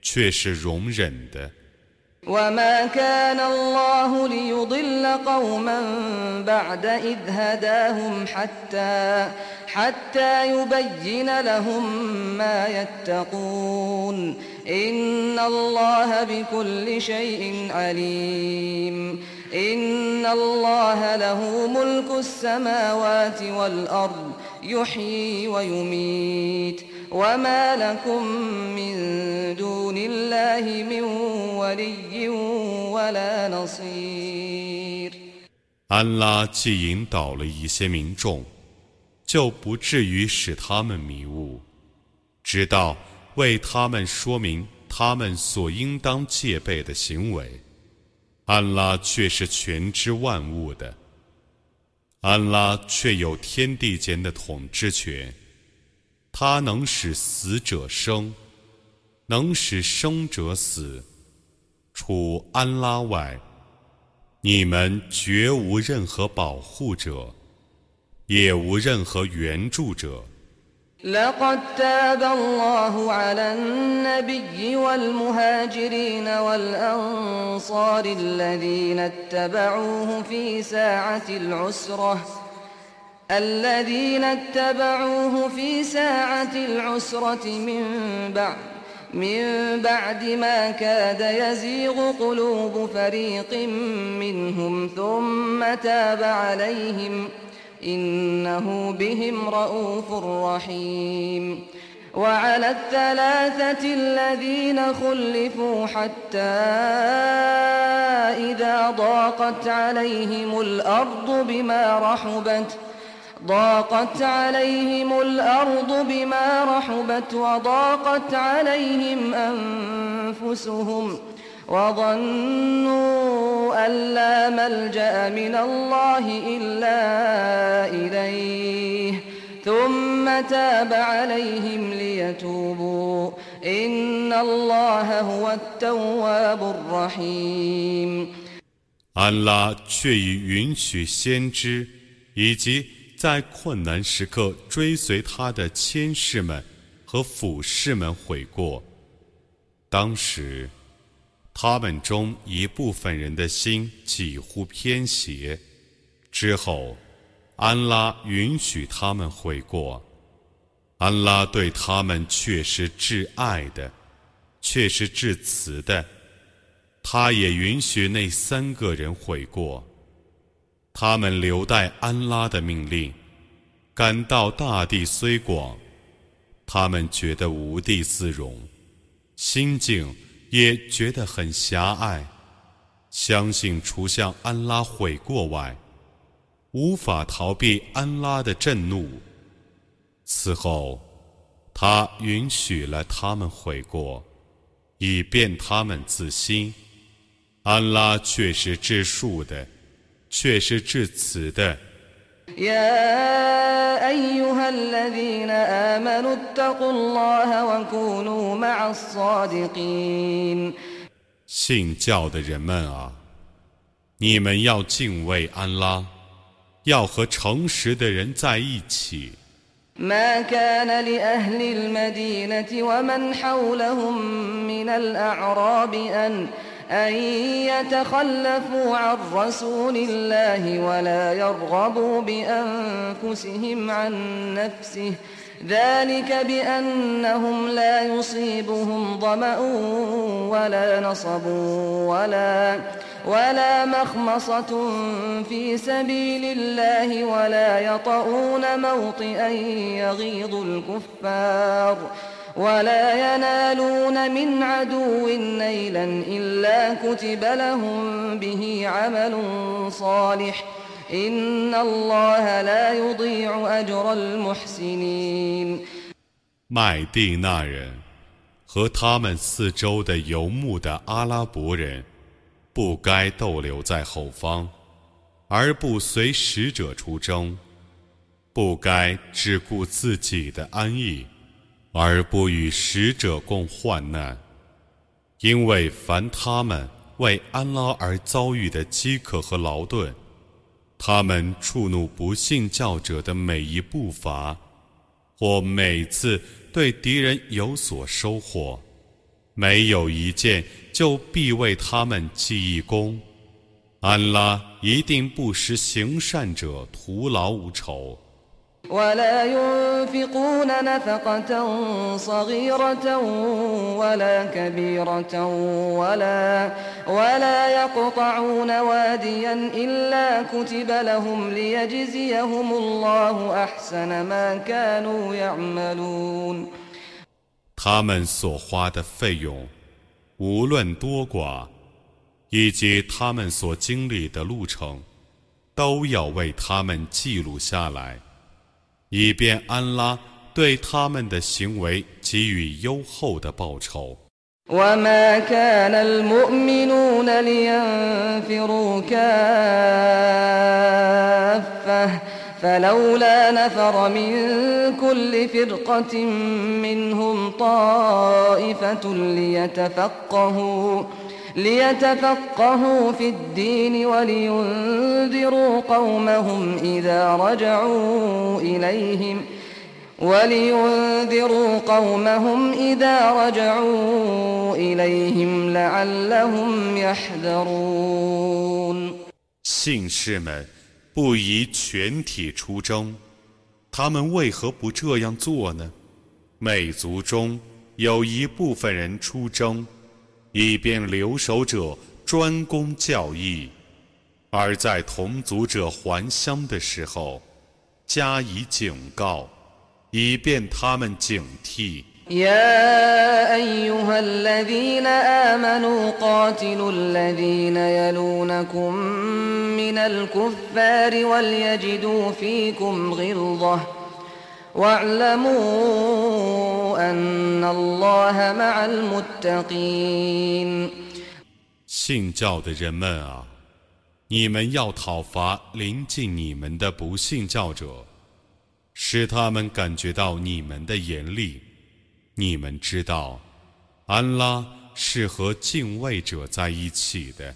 却是容忍的。وما كان الله ليضل قوما بعد إذ هداهم حتى حتى يبين لهم ما يتقون إن الله بكل شيء عليم إن الله له ملك السماوات والأرض يحيي ويميت وما لكم من دون الله من ولي ولا نصير 安拉既引导了一些民众，就不至于使他们迷雾，直到 为他们说明他们所应当戒备的行为。安拉却是全知万物的。安拉却有天地间的统治权，他能使死者生，能使生者死。除安拉外，你们绝无任何保护者，也无任何援助者。لقد تاب الله على النبي والمهاجرين والأنصار الذين اتبعوه في ساعة العسرة الذين اتبعوه في ساعة العسرة من بعد من بعد ما كاد يزيغ قلوب فريق منهم ثم تاب عليهم ۖ. إنه بهم رؤوف رحيم. وعلى الثلاثة الذين خلفوا حتى إذا ضاقت عليهم الأرض بما رحبت ضاقت عليهم الأرض بما رحبت وضاقت عليهم أنفسهم. وظنوا أن لا ملجأ من الله إلا إليه ثم تاب عليهم ليتوبوا إن الله هو التواب الرحيم 安拉却已允许先知以及在困难时刻追随他的谦士们和俯士们悔过。当时。 他们中一部分人的心几乎偏斜，之后，安拉允许他们悔过。安拉对他们却是至爱的，却是至慈的。他也允许那三个人悔过。他们留待安拉的命令，感到大地虽广，他们觉得无地自容，心境。也觉得很狭隘，相信除向安拉悔过外，无法逃避安拉的震怒。此后，他允许了他们悔过，以便他们自新。安拉却是至恕的，却是至慈的。يا أيها الذين آمنوا اتقوا الله وكونوا مع الصادقين 信教的人们啊，你们要敬畏安拉，要和诚实的人在一起。ما كان لأهل المدينة ومن حولهم من الأعراب أن أن يتخلفوا عن رسول الله ولا يرغبوا بأنفسهم عن نفسه. ذلك بأنهم لا يصيبهم ظمأ ولا نصب ولا ولا مخمصة في سبيل الله ولا يطؤون موطئا يغيظ الكفار. ولا ينالون من عدو نيلا إلا كتب لهم به عمل صالح إن الله لا يضيع أجر المحسنين 麦地那人和他们四周的游牧的阿拉伯人，不该逗留在后方，而不随使者出征；不该只顾自己的安逸。 而不与使者共患难，因为凡他们为安拉而遭遇的饥渴和劳顿，他们触怒不信教者的每一步伐，或每次对敌人有所收获，没有一件就必为他们记一功。安拉一定不使行善者徒劳无酬。ولا ينفقون نفقة صغيرة ولا كبيرة ولا ولا يقطعون واديا إلا كتب لهم ليجزيهم الله أحسن ما كانوا يعملون 他们所花的费用，无论多寡，以及他们所经历的路程，都要为他们记录下来。 以便安拉对他们的行为给予优厚的报酬。وما كان المؤمنون لينفروا كافة فلولا نفر من كل فرقة منهم طائفة ليتفقهوا ليتفقهوا في الدين ولينذروا قومهم إذا رجعوا إليهم ولينذروا قومهم إذا رجعوا إليهم لعلهم يحذرون 信士们不宜全体出征，他们为何不这样做呢？美族中有一部分人出征。 以便留守者专攻教义，而在同族者还乡的时候加以警告，以便他们警惕。信教的人们啊，你们要讨伐临近你们的不信教者，使他们感觉到你们的严厉。你们知道，安拉是和敬畏者在一起的。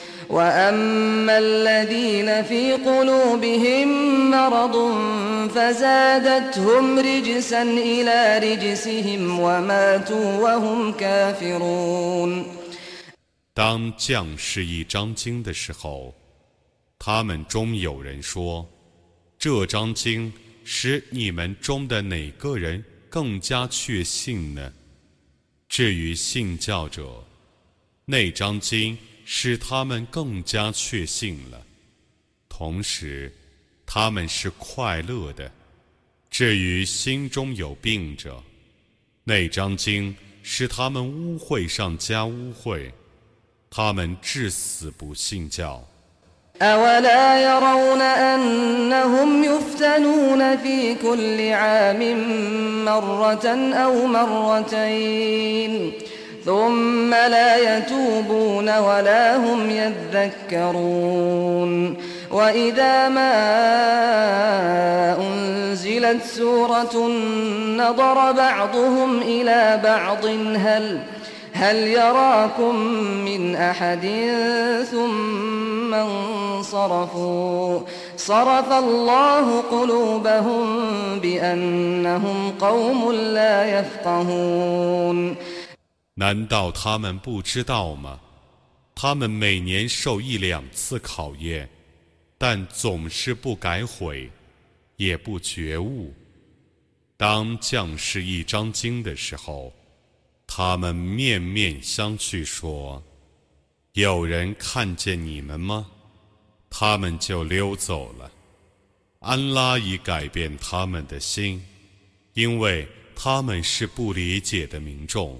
وأما الذين في قلوبهم مرض فزادتهم رجسا إلى رجسهم وماتوا وهم كافرون 当降世一章经的时候，他们中有人说：“这章经使你们中的哪个人更加确信呢？”至于信教者，那章经。 使他们更加确信了，同时，他们是快乐的。至于心中有病者，那张经使他们污秽上加污秽，他们至死不信教。ثم لا يتوبون ولا هم يذكرون. وإذا ما أنزلت سورة نظر بعضهم إلى بعض هل هل يراكم من أحد ثم انصرفوا؟ صرف الله قلوبهم بأنهم قوم لا يفقهون. 难道他们不知道吗？他们每年受一两次考验，但总是不改悔，也不觉悟。当降世一张经的时候，他们面面相觑，说：“有人看见你们吗？”他们就溜走了。安拉已改变他们的心，因为他们是不理解的民众。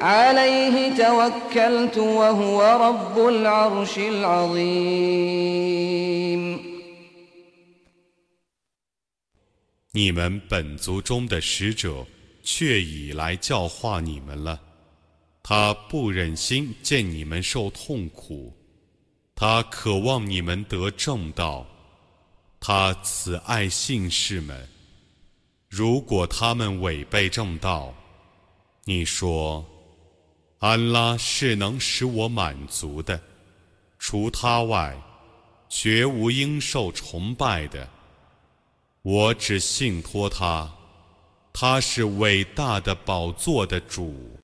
عليه توكلت وهو رب العرش العظيم 你们本族中的使者却已来教化你们了，他不忍心见你们受痛苦，他渴望你们得正道，他慈爱信士们。如果他们违背正道，你说， 安拉是能使我满足的，除他外，绝无应受崇拜的。我只信托他，他是伟大的宝座的主。